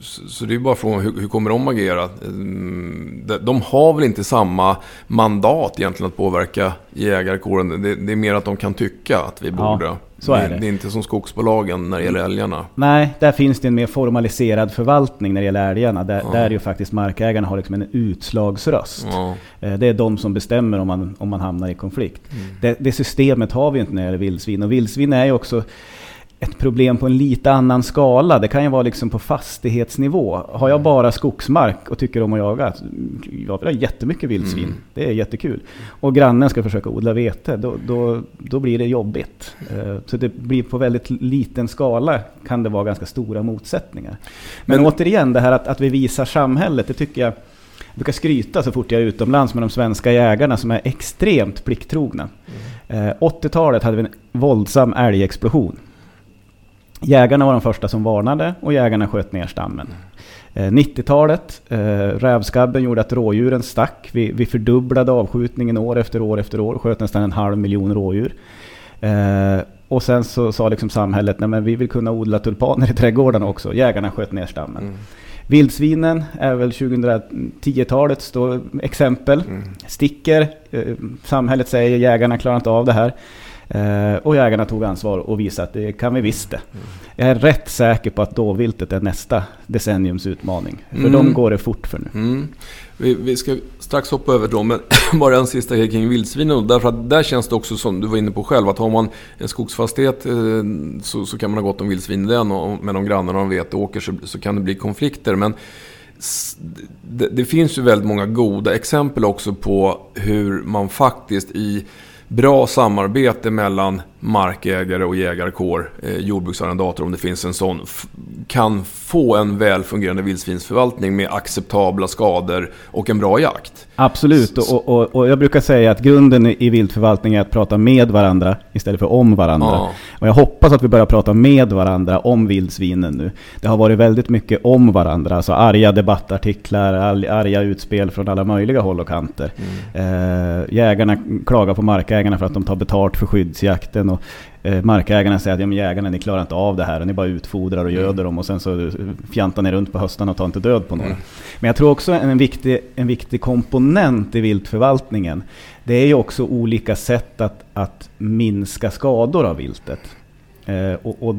så det är bara frågan, hur, hur kommer de agera? Mm, de har väl inte samma mandat egentligen att påverka jägarkåren. Det, det är mer att de kan tycka att vi borde. Ja, så är det. det är inte som skogsbolagen när det gäller älgarna. Nej, där finns det en mer formaliserad förvaltning när det gäller älgarna. Där, ja. där ju faktiskt markägarna har liksom en utslagsröst. Ja. Eh, det är de som bestämmer om man, om man hamnar i konflikt. Mm. Det, det, systemet har vi inte när det gäller vildsvin. Och vildsvin är ju också ett problem på en lite annan skala. Det kan ju vara liksom på fastighetsnivå. Har jag bara skogsmark och tycker om att jaga, jag vill ha jättemycket vildsvin. Mm. Det är jättekul. Och grannen ska försöka odla vete, då, då, då blir det jobbigt. Eh, så det blir på väldigt liten skala kan det vara ganska stora motsättningar. Men, Men återigen, det här att, att vi visar samhället, det tycker jag jag brukar skryta så fort jag är utomlands med de svenska jägarna som är extremt plikttrogna. Mm. 80-talet hade vi en våldsam älgexplosion. Jägarna var de första som varnade och jägarna sköt ner stammen. 90-talet, eh, eh, rävskabben gjorde att rådjuren stack. Vi, vi fördubblade avskjutningen år efter år efter år, sköt nästan en halv miljon rådjur. Eh, och sen så sa liksom samhället, nej men vi vill kunna odla tulpaner i trädgårdarna också. Jägarna sköt ner stammen. Mm. Vildsvinen är väl 2010-talets exempel. Mm. Sticker, eh, samhället säger jägarna klarar inte av det här. Eh, och jägarna tog ansvar och visade att det kan vi visst det. Mm. Jag är rätt säker på att dåviltet är nästa decenniums utmaning. För mm. de går det fort för nu. Mm. Vi, vi, ska strax hoppa över dem, men [CLEARS THROAT] bara en sista grej kring vildsvinen. Därför att där känns det också som du var inne på själv, att har man en skogsfastighet eh, så, så kan man ha gott om vildsvin i den. Och, men om grannarna har veteåker så, så kan det bli konflikter. Men det, det finns ju väldigt många goda exempel också på hur man faktiskt i bra samarbete mellan markägare och jägarkår, eh, jordbruksarrendator om det finns en sån, kan få en väl fungerande vildsvinsförvaltning med acceptabla skador och en bra jakt. Absolut, och, och, och jag brukar säga att grunden i viltförvaltning är att prata med varandra istället för om varandra. Ja. Och jag hoppas att vi börjar prata med varandra om vildsvinen nu. Det har varit väldigt mycket om varandra, alltså arga debattartiklar, arga utspel från alla möjliga håll och kanter. Mm. Eh, jägarna klagar på markägarna för att de tar betalt för skyddsjakten och eh, markägarna säger att ja, men jägarna ni klarar inte av det här och ni bara utfodrar och mm. göder dem och sen så fjantar ni runt på höstarna och tar inte död på några. Mm. Men jag tror också en viktig, en viktig komponent i viltförvaltningen det är ju också olika sätt att, att minska skador av viltet. Eh, och, och,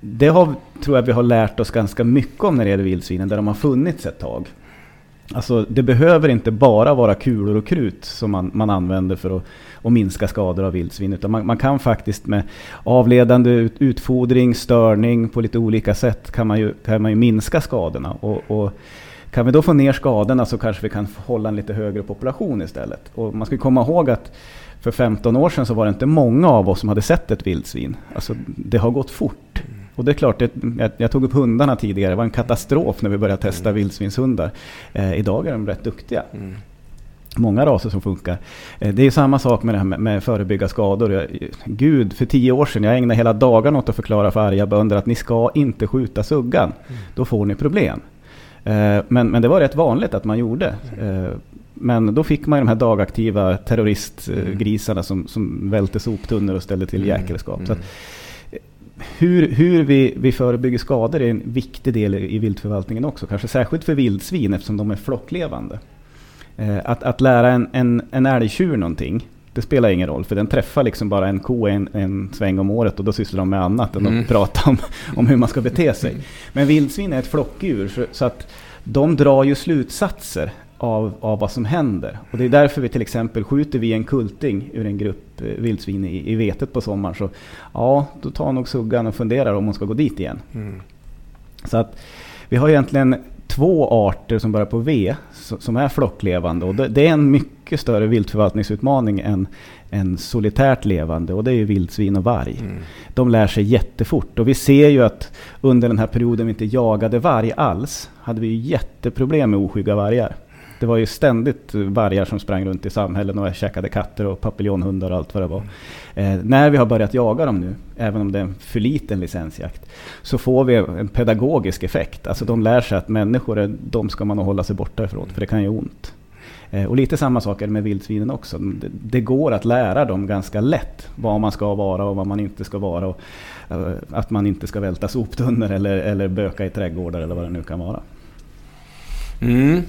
det har, tror jag vi har lärt oss ganska mycket om när det gäller vildsvinen, där de har funnits ett tag. Alltså det behöver inte bara vara kulor och krut som man, man använder för att, och minska skador av vildsvin. Utan man, man, kan faktiskt med avledande utfodring, störning på lite olika sätt kan man ju, kan man ju minska skadorna. Och, och kan vi då få ner skadorna så kanske vi kan hålla en lite högre population istället. Och man ska komma ihåg att för 15 år sedan så var det inte många av oss som hade sett ett vildsvin. Alltså det har gått fort. Och det är klart, det, jag, jag, tog upp hundarna tidigare. Det var en katastrof när vi började testa mm. vildsvinshundar. Eh, idag är de rätt duktiga. Mm. Många raser som funkar. Eh, det är samma sak med det här med, med förebygga skador. Jag, Gud, för tio år sedan, jag ägnade hela dagen åt att förklara för arga bönder att ni ska inte skjuta suggan. Mm. Då får ni problem. Eh, men, men det var rätt vanligt att man gjorde. Eh, men då fick man de här dagaktiva terroristgrisarna som, som välte soptunnor och ställde till mm. jäkelskap. Så att, hur, hur vi, vi förebygger skador är en viktig del i viltförvaltningen också. Kanske särskilt för vildsvin eftersom de är flocklevande. Eh, att, att lära en, en, en älgtjur någonting, det spelar ingen roll. För den träffar liksom bara en ko en, en sväng om året och då sysslar de med annat än mm. att prata om, om hur man ska bete sig. Men vildsvin är ett flockdjur så, så att de drar ju slutsatser av, av vad som händer. Och det är därför vi till exempel skjuter vi en kulting ur en grupp eh, vildsvin i, i vetet på sommaren. Så ja, då tar nog suggan och funderar om hon ska gå dit igen. Mm. Så att vi har egentligen två arter som börjar på V som är flocklevande. Och det är en mycket större viltförvaltningsutmaning än, än solitärt levande och det är ju vildsvin och varg. Mm. De lär sig jättefort och vi ser ju att under den här perioden vi inte jagade varg alls hade vi jätteproblem med oskygga vargar. Det var ju ständigt vargar som sprang runt i samhällen och käkade katter och papiljonhundar och allt vad det var. Eh, när vi har börjat jaga dem nu, även om det är en för liten licensjakt, så får vi en pedagogisk effekt. Alltså de lär sig att människor, de ska man hålla sig borta ifrån, för det kan göra ont. Eh, och lite samma sak är det med vildsvinen också. Det, det, går att lära dem ganska lätt vad man ska vara och vad man inte ska vara. Och, eh, att man inte ska välta soptunnor eller, eller böka i trädgårdar eller vad det nu kan vara. Mm.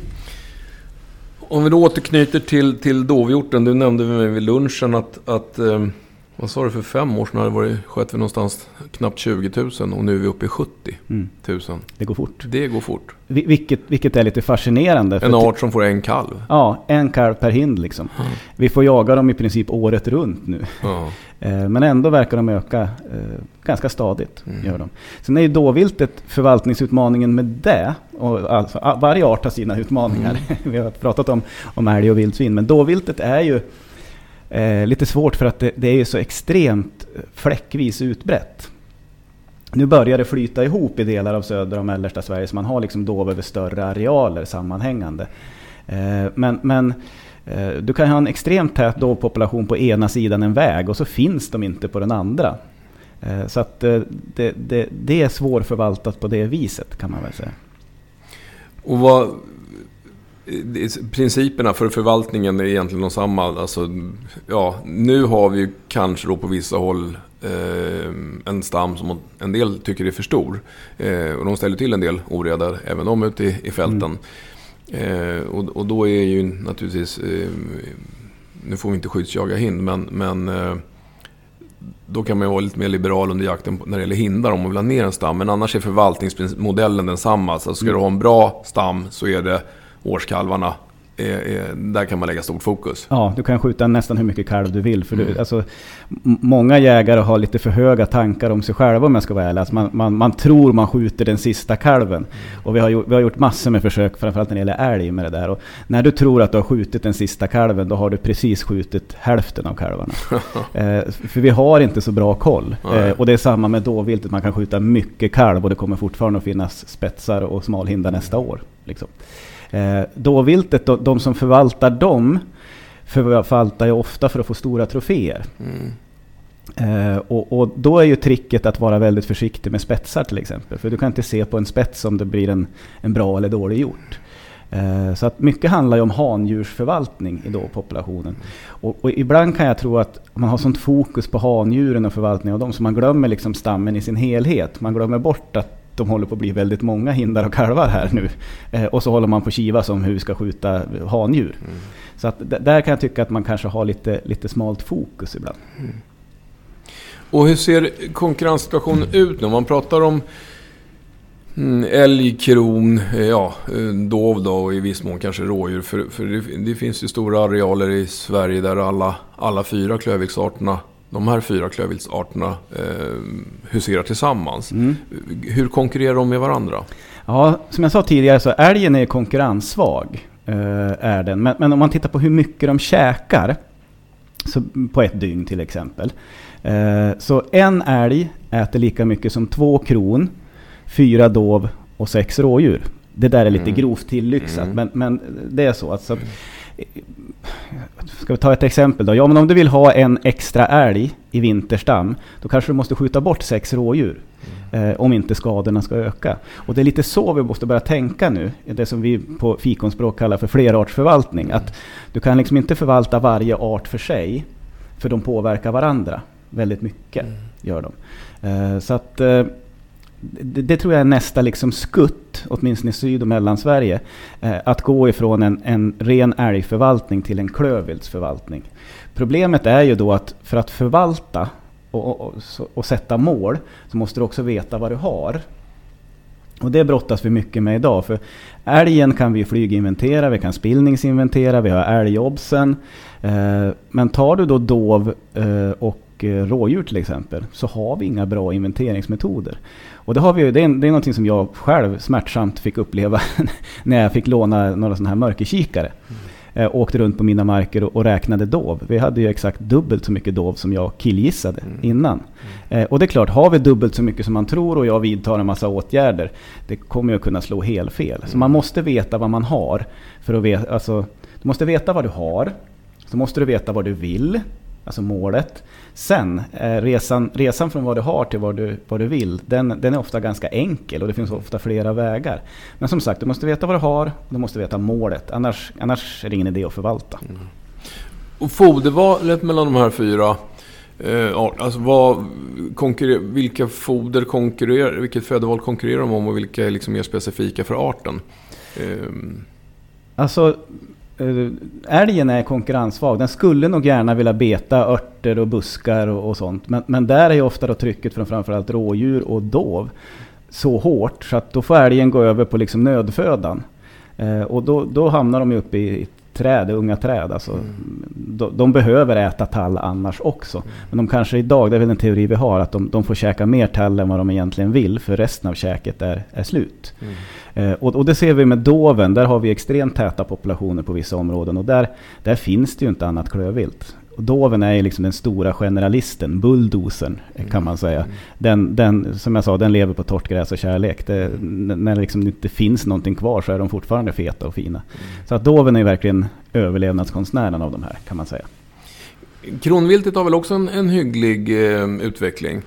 Om vi då återknyter till, till dovhjorten. Du nämnde vid lunchen att, att eh, vad sa du, för fem år sedan hade det varit, sköt vi någonstans knappt 20 000 och nu är vi uppe i 70 000. Mm. Det går fort. Det går fort. Vilket, vilket är lite fascinerande. En art som får en kalv. Ja, en kalv per hind liksom. Mm. Vi får jaga dem i princip året runt nu. Mm. [LAUGHS] Men ändå verkar de öka eh, ganska stadigt. Mm. Gör de. Sen är ju dåviltet förvaltningsutmaningen med det. Och alltså, varje art har sina utmaningar. Mm. [LAUGHS] Vi har pratat om, om älg och vildsvin. Men dåviltet är ju eh, lite svårt för att det, det är ju så extremt eh, fläckvis utbrett. Nu börjar det flyta ihop i delar av södra och mellersta Sverige så man har liksom dov över större arealer sammanhängande. Eh, men, men eh, du kan ha en extremt tät dovpopulation på ena sidan en väg och så finns de inte på den andra. Eh, så att eh, det, det, det är svårförvaltat på det viset kan man väl säga. Och vad, principerna för förvaltningen är egentligen de samma. Alltså, ja, nu har vi kanske då på vissa håll eh, en stam som en del tycker är för stor. Eh, och de ställer till en del oreda, även de ute i, i fälten. Mm. Eh, och, och, då är ju naturligtvis, eh, nu får vi inte skyddsjaga hind, men, men eh, då kan man vara lite mer liberal under jakten när det gäller hindar om man vill ha ner en stam. Men annars är förvaltningsmodellen densamma. Så ska mm. du ha en bra stam så är det årskalvarna är, är, där kan man lägga stort fokus. Ja, du kan skjuta nästan hur mycket kalv du vill. För du, mm. alltså, många jägare har lite för höga tankar om sig själva om jag ska vara ärlig. Alltså man, man, man tror man skjuter den sista kalven. Mm. Och vi har, gjort, vi har gjort massor med försök, framförallt när det gäller älg med det där. Och när du tror att du har skjutit den sista kalven, då har du precis skjutit hälften av kalvarna. [LAUGHS] eh, för vi har inte så bra koll. Eh, och det är samma med dåviltet, man kan skjuta mycket kalv och det kommer fortfarande att finnas spetsar och smalhindar nästa år. Liksom. Eh, dåviltet, de, de som förvaltar dem, förvaltar ju ofta för att få stora troféer. Mm. Eh, och, och, då är ju tricket att vara väldigt försiktig med spetsar till exempel. För du kan inte se på en spets om det blir en, en bra eller dålig hjort. Eh, så att mycket handlar ju om handjursförvaltning i då populationen. Och, och, ibland kan jag tro att man har sånt fokus på handjuren och förvaltning av dem så man glömmer liksom stammen i sin helhet. Man glömmer bort att de håller på att bli väldigt många hindar och kalvar här nu. Eh, och så håller man på kiva som hur vi ska skjuta handjur. Mm. Så att där kan jag tycka att man kanske har lite, lite smalt fokus ibland. Mm. Och hur ser konkurrenssituationen ut nu? Man pratar om Mm, älg, kron, eh, ja, eh, dov då och i viss mån kanske rådjur. För, för det, det, finns ju stora arealer i Sverige där alla, alla fyra klövviltsarterna de här fyra klövviltsarterna eh, huserar tillsammans. Mm. Hur konkurrerar de med varandra? Ja, som jag sa tidigare så älgen är konkurrenssvag. Eh, är den. Men, men, om man tittar på hur mycket de käkar så, på ett dygn till exempel. Eh, så en älg äter lika mycket som två kron, fyra dov och sex rådjur. Det där är lite mm. grovt tillyxat, mm. men, men det är så. Alltså, Ska vi ta ett exempel då? Ja, men om du vill ha en extra älg i vinterstam, då kanske du måste skjuta bort sex rådjur. Mm. Eh, om inte skadorna ska öka. Och det är lite så vi måste börja tänka nu. Det som vi på fikonspråk kallar för flerartsförvaltning. Mm. Att du kan liksom inte förvalta varje art för sig. För de påverkar varandra väldigt mycket. Mm. Gör de. Eh, så att... Eh, det, det, tror jag är nästa liksom skutt, åtminstone i Syd och Mellansverige. Eh, att gå ifrån en, en ren älgförvaltning till en klövviltsförvaltning. Problemet är ju då att för att förvalta och, och, och, och, sätta mål så måste du också veta vad du har. Och det brottas vi mycket med idag. För älgen kan vi flyginventera, vi kan spillningsinventera, vi har älgobsen. Eh, men tar du då dov eh, och eh, rådjur till exempel så har vi inga bra inventeringsmetoder. Och det, har vi, det, är, det är någonting som jag själv smärtsamt fick uppleva [LAUGHS] när jag fick låna några sådana här mörkerkikare. Mm. Eh, åkte runt på mina marker och, och, räknade dov. Vi hade ju exakt dubbelt så mycket dov som jag killgissade mm. innan. Mm. Eh, och det är klart, har vi dubbelt så mycket som man tror och jag vidtar en massa åtgärder, det kommer ju att kunna slå helt fel. Så man måste veta vad man har. För att veta, alltså, du måste veta vad du har. Så måste du veta vad du vill alltså målet. Sen, eh, resan, resan från vad du har till vad du, vad du vill, den, den är ofta ganska enkel och det finns ofta flera vägar. Men som sagt, du måste veta vad du har och du måste veta målet. Annars, annars är det ingen idé att förvalta. Mm. Och fodervalet mellan de här fyra Eh, alltså vad vilka foder konkurrerar, vilket födoval konkurrerar de om och vilka är liksom mer specifika för arten? Eh. Alltså Eh, älgen är konkurrenssvag. Den skulle nog gärna vilja beta örter och buskar och, och sånt. Men, men, där är ju ofta då trycket från framförallt rådjur och dov så hårt så att då får älgen gå över på liksom nödfödan. Eh, och då, då hamnar de ju uppe i träd, unga träd. Alltså, mm. de, de, behöver äta tall annars också. Mm. Men de kanske idag, det är väl en teori vi har, att de, de, får käka mer tall än vad de egentligen vill. För resten av käket är, är slut. Mm. Eh, och, och, det ser vi med doven. Där har vi extremt täta populationer på vissa områden. Och där, där finns det ju inte annat klövvilt. Och doven är ju liksom den stora generalisten, bulldozern kan mm. man säga. Den, den, som jag sa, den lever på torrt gräs och kärlek. Det, när det liksom inte finns någonting kvar så är de fortfarande feta och fina. Mm. Så att doven är verkligen överlevnadskonstnären av de här kan man säga. Kronviltet har väl också en, en hygglig eh, utveckling?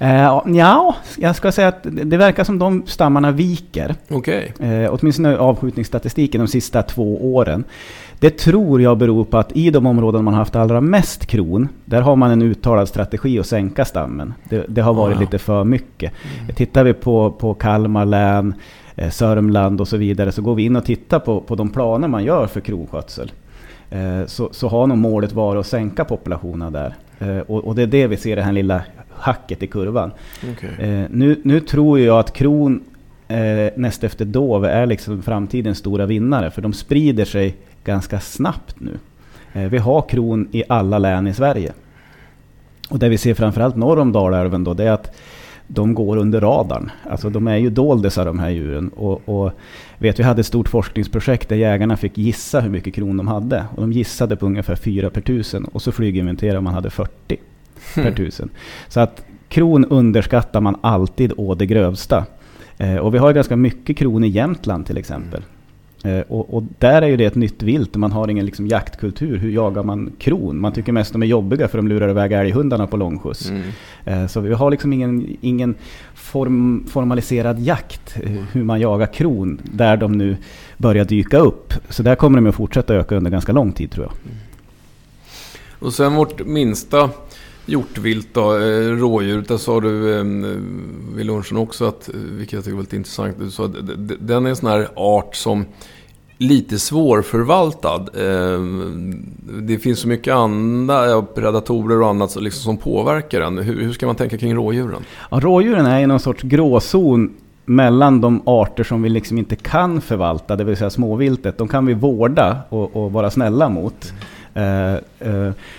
Uh, ja, jag ska säga att det verkar som de stammarna viker. Okay. Uh, åtminstone avskjutningsstatistiken de sista två åren. Det tror jag beror på att i de områden man haft allra mest kron, där har man en uttalad strategi att sänka stammen. Det, det har varit wow. lite för mycket. Mm. Tittar vi på, på Kalmar län, eh, Sörmland och så vidare, så går vi in och tittar på, på de planer man gör för kronskötsel. Eh, så, så har nog målet varit att sänka populationen där. Eh, och, och, det är det vi ser, det här lilla hacket i kurvan. Okay. Nu, nu tror jag att kron näst efter dov är liksom framtidens stora vinnare. För de sprider sig ganska snabbt nu. Eh, vi har kron i alla län i Sverige. Och det vi ser framförallt norr om Dalälven då, det är att de går under radarn. Alltså de är ju doldisar de här djuren. Och, och, vet, vi hade ett stort forskningsprojekt där jägarna fick gissa hur mycket kron de hade. Och de gissade på ungefär 4 per tusen. Och så flyginventerade man hade 40 per hmm. tusen. Så att kron underskattar man alltid å det grövsta. Eh, och vi har ganska mycket kron i Jämtland till exempel. Eh, och, och, där är ju det ett nytt vilt. Man har ingen liksom jaktkultur. Hur jagar man kron? Man tycker mest de är jobbiga för de lurar iväg älghundarna på långskjuts. Mm. Eh, så vi har liksom ingen, ingen form, formaliserad jakt eh, hur man jagar kron där de nu börjar dyka upp. Så där kommer de att fortsätta öka under ganska lång tid tror jag. Mm. Och sen vårt minsta hjortvilt då, eh, rådjur. Där sa du ehm, vid lunchen också, att, eh, vilket jag tycker var väldigt intressant, du sa att den är en sån här art som lite svårförvaltad. Ehm, det finns så mycket andra predatorer och annat liksom som påverkar den. Hur ska man tänka kring rådjuren? Ja, rådjuren är i någon sorts gråzon mellan de arter som vi liksom inte kan förvalta, det vill säga småviltet, de kan vi vårda och, och vara snälla mot. Mm.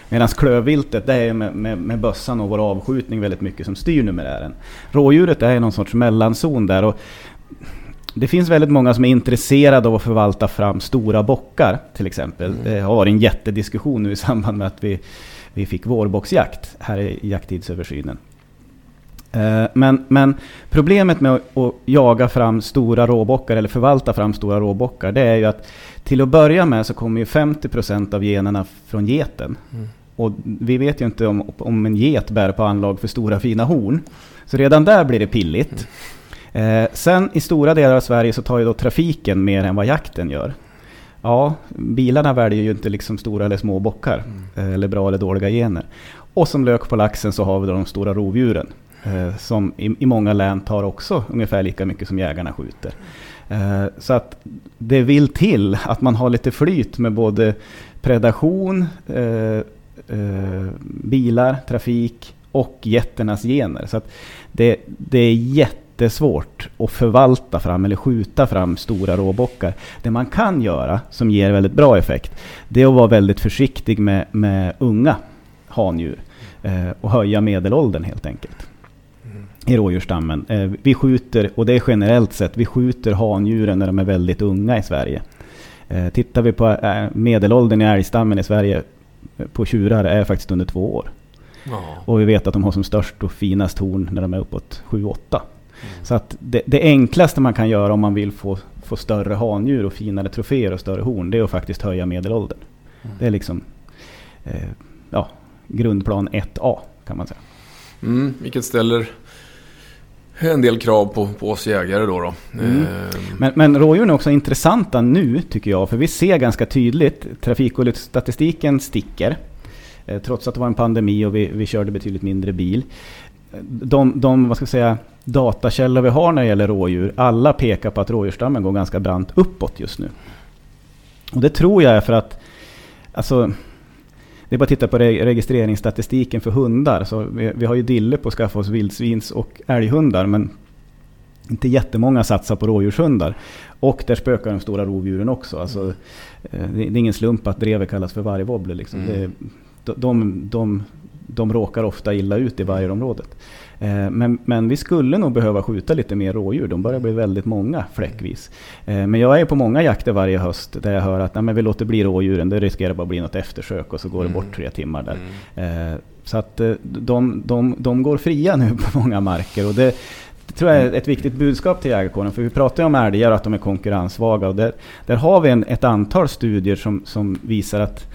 Medan klövviltet, det är med, med, med bössan och vår avskjutning väldigt mycket som styr numerären. Rådjuret är någon sorts mellanzon där. Och det finns väldigt många som är intresserade av att förvalta fram stora bockar till exempel. Mm. Det har varit en jättediskussion nu i samband med att vi, vi fick vårboxjakt här i jakttidsöversynen. Eh, men, men, problemet med att jaga fram stora råbockar eller förvalta fram stora råbockar det är ju att till att börja med så kommer ju 50% av generna från geten. Mm. Och vi vet ju inte om, om en get bär på anlag för stora fina horn. Så redan där blir det pilligt. Mm. Eh, sen i stora delar av Sverige så tar ju då trafiken mer än vad jakten gör. Ja, bilarna väljer ju inte liksom stora eller små bockar. Mm. Eh, eller bra eller dåliga gener. Och som lök på laxen så har vi då de stora rovdjuren. Eh, som i, i, många län tar också ungefär lika mycket som jägarna skjuter. Eh, så att det vill till att man har lite flyt med både predation, eh, bilar, trafik och getternas gener. Så att det, det är jättesvårt att förvalta fram eller skjuta fram stora råbockar. Det man kan göra som ger väldigt bra effekt, det är att vara väldigt försiktig med, med unga handjur och höja medelåldern helt enkelt i rådjursstammen. Eh, vi skjuter, och det är generellt sett, vi skjuter handjuren när de är väldigt unga i Sverige. Eh, tittar vi på eh, medelåldern i älgstammen i Sverige på tjurar är faktiskt under två år. Ja. Och vi vet att de har som störst och finast horn när de är uppåt 7-8. Mm. Så att det, det, enklaste man kan göra om man vill få, få större handjur och finare troféer och större horn, det är att faktiskt höja medelåldern. Mm. Det är liksom eh, ja, grundplan 1A kan man säga. Mm, vilket ställer en del krav på, på oss jägare då. då. Mm. Eh. Men, men rådjuren är också intressanta nu tycker jag. För vi ser ganska tydligt, trafikolycksstatistiken sticker. Eh, trots att det var en pandemi och vi, vi körde betydligt mindre bil. De, de vad ska jag säga, datakällor vi har när det gäller rådjur, alla pekar på att rådjursstammen går ganska brant uppåt just nu. Och det tror jag är för att, alltså det är bara att titta på registreringsstatistiken för hundar. Så vi, vi har ju dille på att skaffa oss vildsvins och älghundar. Men inte jättemånga satsar på rådjurshundar. Och där spökar de stora rovdjuren också. Alltså, eh, det är ingen slump att drevet kallas för vargvobbler. Liksom. Mm. de, de, de, de råkar ofta illa ut i vargområdet. Eh, men, men vi skulle nog behöva skjuta lite mer rådjur. De börjar bli väldigt många fläckvis. Eh, men jag är på många jakter varje höst där jag hör att nej, men vi låter bli rådjuren. Det riskerar bara att bli något eftersök och så går det bort mm. tre timmar där. Mm. Eh, så att de, de, de går fria nu på [LAUGHS] många marker. Och det, det tror jag är ett viktigt budskap till jägarkåren. För vi pratar ju om älgar och att de är konkurrenssvaga. Och där, där har vi en, ett antal studier som, som visar att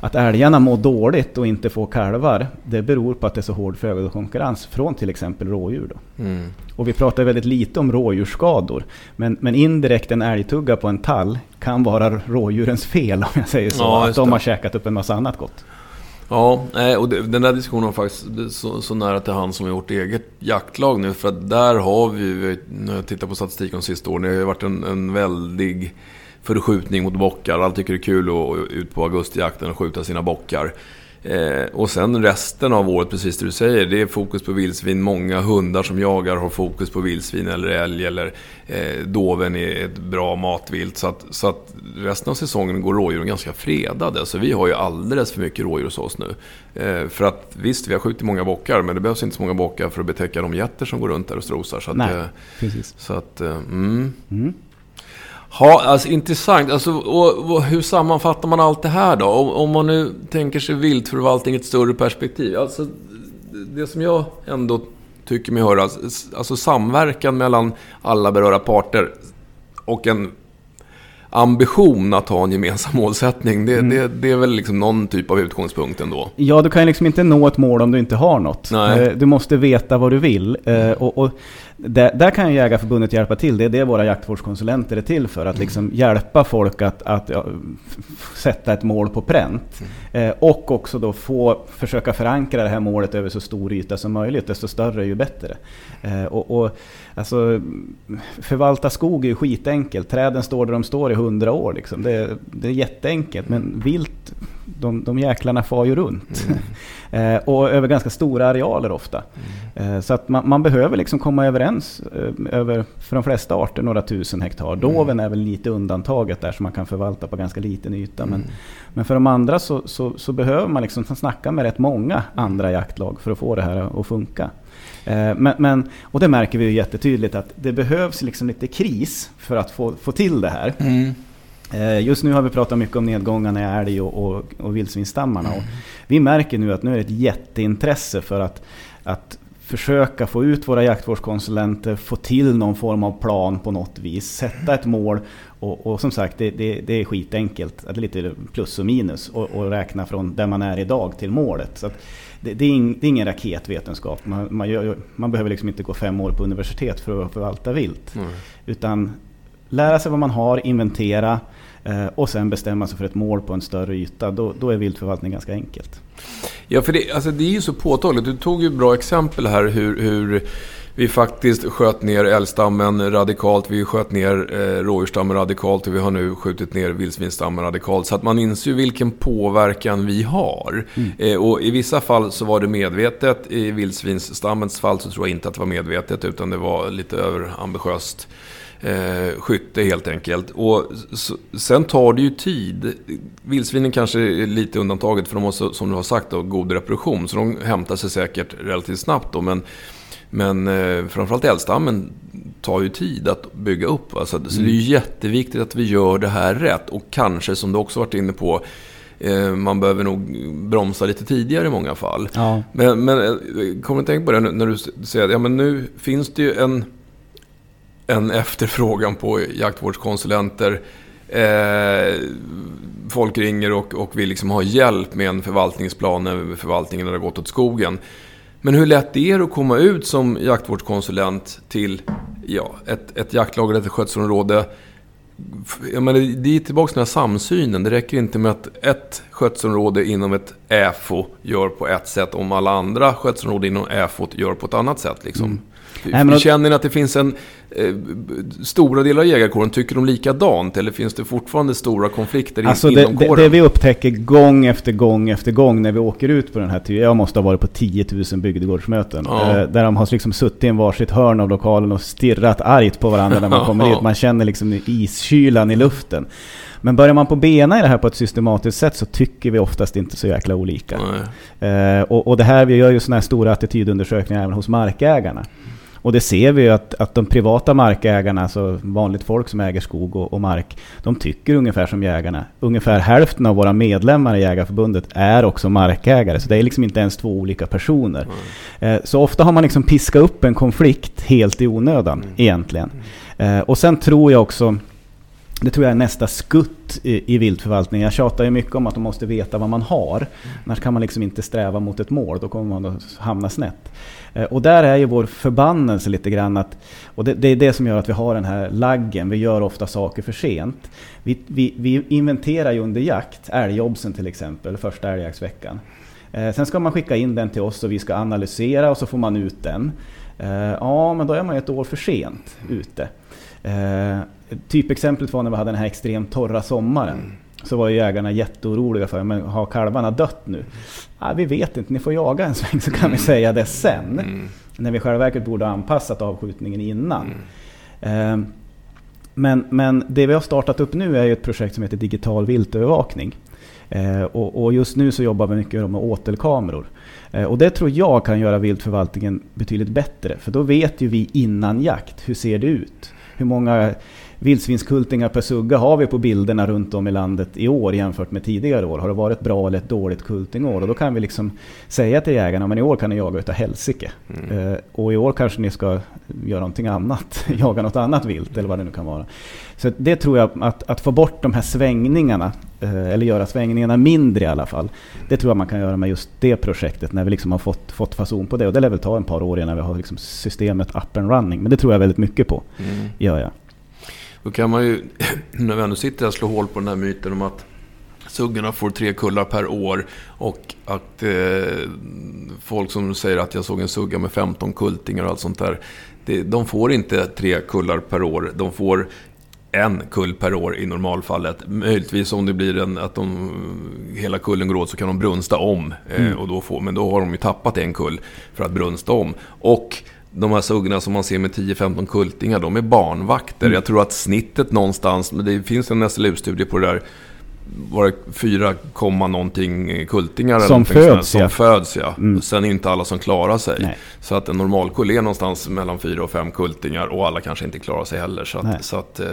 att älgarna mår dåligt och inte får kalvar, det beror på att det är så hård födokonkurrens från till exempel rådjur. Mm. Och vi pratar väldigt lite om rådjursskador. Men, men indirekt en älgtugga på en tall kan vara rådjurens fel om jag säger så. Ja, att de har käkat upp en massa annat gott. Ja, och den där diskussionen har faktiskt så, så nära till hand som vi vårt eget jaktlag nu. För att där har vi, när jag tittar på statistiken de sista åren, det har varit en, en väldig förskjutning mot bockar. Alla tycker det är kul att ut på augustijakten och skjuta sina bockar. Eh, och sen resten av året, precis det du säger, det är fokus på vildsvin. Många hundar som jagar har fokus på vildsvin eller älg eller eh, doven är ett bra matvilt. Så att, så att resten av säsongen går rådjuren ganska fredade. Så vi har ju alldeles för mycket rådjur hos oss nu. Eh, för att visst, vi har skjutit många bockar, men det behövs inte så många bockar för att betäcka de getter som går runt där och strosar. Så att, Nej, precis. Så att, eh, mm. Mm. Ja, alltså intressant. Alltså, och, och, hur sammanfattar man allt det här då? Om, om man nu tänker sig viltförvaltning i ett större perspektiv. Alltså, det som jag ändå tycker mig höra, alltså samverkan mellan alla berörda parter och en ambition att ha en gemensam målsättning. Det, mm. det, det, är väl liksom någon typ av utgångspunkt ändå. Ja, du kan ju liksom inte nå ett mål om du inte har något. Nej. Eh, du måste veta vad du vill. Eh, och, och där, där, kan ju Jägarförbundet hjälpa till. Det är det våra jaktvårdskonsulenter är till för. Att mm. liksom hjälpa folk att, att ja, sätta ett mål på pränt. Mm. Eh, och också då få försöka förankra det här målet över så stor yta som möjligt. Desto större ju bättre. Eh, och, och, alltså, förvalta skog är ju skitenkelt. Träden står där de står i hundra år. Liksom. Det, det är jätteenkelt. Men vilt, de, de jäklarna far ju runt. Mm. [LAUGHS] Eh, och över ganska stora arealer ofta. Mm. Så att man, man, behöver liksom komma överens över, för de flesta arter, några tusen hektar. Mm. Doven är väl lite undantaget där som man kan förvalta på ganska liten yta. Mm. Men, men för de andra så, så, så, behöver man liksom snacka med rätt många andra jaktlag för att få det här att funka. Eh, men, men, och det märker vi ju jättetydligt att det behövs liksom lite kris för att få, få till det här. Mm. Eh, just nu har vi pratat mycket om nedgångarna i älg och, och, och vildsvinsstammarna. Mm. vi märker nu att nu är det ett jätteintresse för att, att försöka få ut våra jaktvårdskonsulenter, få till någon form av plan på något vis, sätta ett mål och, och som sagt det, det, det, är skitenkelt, det är lite plus och minus och, och, räkna från där man är idag till målet. Så det, det, är ing, det, är ingen raketvetenskap, man, man, gör, man, behöver liksom inte gå fem år på universitet för att förvalta vilt. Mm. Utan lära sig vad man har, inventera eh, och sen bestämma sig för ett mål på en större yta. Då, då är viltförvaltning ganska enkelt. Ja, för det, alltså det är ju så påtagligt. Du tog ju bra exempel här hur, hur vi faktiskt sköt ner älgstammen radikalt. Vi sköt ner eh, rådjursstammen radikalt och vi har nu skjutit ner vildsvinsstammen radikalt. Så att man inser ju vilken påverkan vi har. Mm. Eh, och i vissa fall så var det medvetet. I vildsvinsstammens fall så tror jag inte att det var medvetet utan det var lite överambitiöst eh, skytte helt enkelt. Och så, sen tar det ju tid. Vildsvinen kanske är lite undantaget för de har, som du har sagt, då, god reproduktion. Så de hämtar sig säkert relativt snabbt. Då, men men eh, framförallt älgstammen tar ju tid att bygga upp. Alltså, mm. Så det är ju jätteviktigt att vi gör det här rätt. Och kanske, som du också varit inne på, eh, man behöver nog bromsa lite tidigare i många fall. Ja. Men, men eh, kommer du tänka på det när du säger att ja, men nu finns det ju en en efterfrågan på jaktvårdskonsulenter. Eh, folk ringer och, och vill liksom ha hjälp med en förvaltningsplan när förvaltningen har gått åt skogen. Men hur lätt är det att komma ut som jaktvårdskonsulent till ja, ett, ett jaktlag eller ett skötselområde? Jag menar, det är tillbaka till den här samsynen. Det räcker inte med att ett skötselområde inom ett ÄFO gör på ett sätt om alla andra skötselområden inom ÄFO gör på ett annat sätt. Liksom. Mm. Nej, men... Känner ni att det finns en... Eh, stora delar av jägarkåren, tycker de likadant? Eller finns det fortfarande stora konflikter alltså in, det, inom kåren? Det, det vi upptäcker gång efter gång efter gång när vi åker ut på den här. Jag måste ha varit på 10 000 bygdegårdsmöten. Ja. Eh, där de har liksom suttit i en varsitt hörn av lokalen och stirrat argt på varandra när man [LAUGHS] kommer ja. dit. Man känner liksom iskylan i luften. Men börjar man på bena i det här på ett systematiskt sätt så tycker vi oftast inte så jäkla olika. Eh, och, och, det här, vi gör ju sådana här stora attitydundersökningar även hos markägarna. Och det ser vi ju att, att de privata markägarna, alltså vanligt folk som äger skog och, och, mark, de tycker ungefär som jägarna. Ungefär hälften av våra medlemmar i Jägarförbundet är också markägare, så det är liksom inte ens två olika personer. Mm. Eh, så ofta har man liksom piskat upp en konflikt helt i onödan mm. egentligen. Mm. Eh, och sen tror jag också det tror jag är nästa skutt i, i viltförvaltningen. Jag tjatar ju mycket om att man måste veta vad man har. Mm. Annars kan man liksom inte sträva mot ett mål, då kommer man att hamna snett. Eh, och där är ju vår förbannelse lite grann att, och det, det, är det som gör att vi har den här laggen, vi gör ofta saker för sent. Vi, vi, vi inventerar ju under jakt, älgjobsen till exempel, första älgjaktsveckan. Eh, sen ska man skicka in den till oss och vi ska analysera och så får man ut den. Eh, ja, men då är man ju ett år för sent ute. Typexemplet var när vi hade den här extremt torra sommaren. Så var ju jägarna jätteoroliga för, men har kalvarna dött nu? Ja, vi vet inte, ni får jaga en sväng så kan mm. vi säga det sen. Mm. När vi själva verket borde ha anpassat avskjutningen innan. Mm. Eh, men, men det vi har startat upp nu är ju ett projekt som heter digital viltövervakning. Eh, och, och, just nu så jobbar vi mycket med åtelkameror. Eh, och det tror jag kan göra viltförvaltningen betydligt bättre. För då vet ju vi innan jakt, hur ser det ut? Hur många vildsvinskultingar per sugga har vi på bilderna runt om i landet i år jämfört med tidigare år? Har det varit ett bra eller ett dåligt kultingår? Och då kan vi liksom säga till jägarna, men i år kan ni jaga utav helsike. Mm. Eh, och i år kanske ni ska göra någonting annat, [LAUGHS] jaga något annat vilt eller vad det nu kan vara. Så det tror jag, att, att få bort de här svängningarna, eller göra svängningarna mindre i alla fall. Det tror jag man kan göra med just det projektet när vi liksom har fått, fått fason på det. Och det lär väl ta en par år innan vi har liksom systemet up and running. Men det tror jag väldigt mycket på, mm. gör jag. Då kan man ju, [CLEARS THROAT] när vi ändå sitter här, slå hål på den här myten om att suggorna får tre kullar per år och att eh, folk som säger att jag såg en sugga med 15 kultingar och allt sånt där. Det, de får inte tre kullar per år. De får en kull per år i normalfallet. Möjligtvis om det blir en, att de, hela kullen går åt så kan de brunsta om. Eh, mm. och då får, men då har de ju tappat en kull för att brunsta om. Och de här suggorna som man ser med 10-15 kultingar, de är barnvakter. Mm. Jag tror att snittet någonstans, det finns en SLU-studie på det där, var det 4, någonting kultingar som eller föds, som ja. föds ja. Mm. Sen är inte alla som klarar sig. Nej. Så att en normalkull är någonstans mellan 4 och 5 kultingar och alla kanske inte klarar sig heller. Så att, så att eh,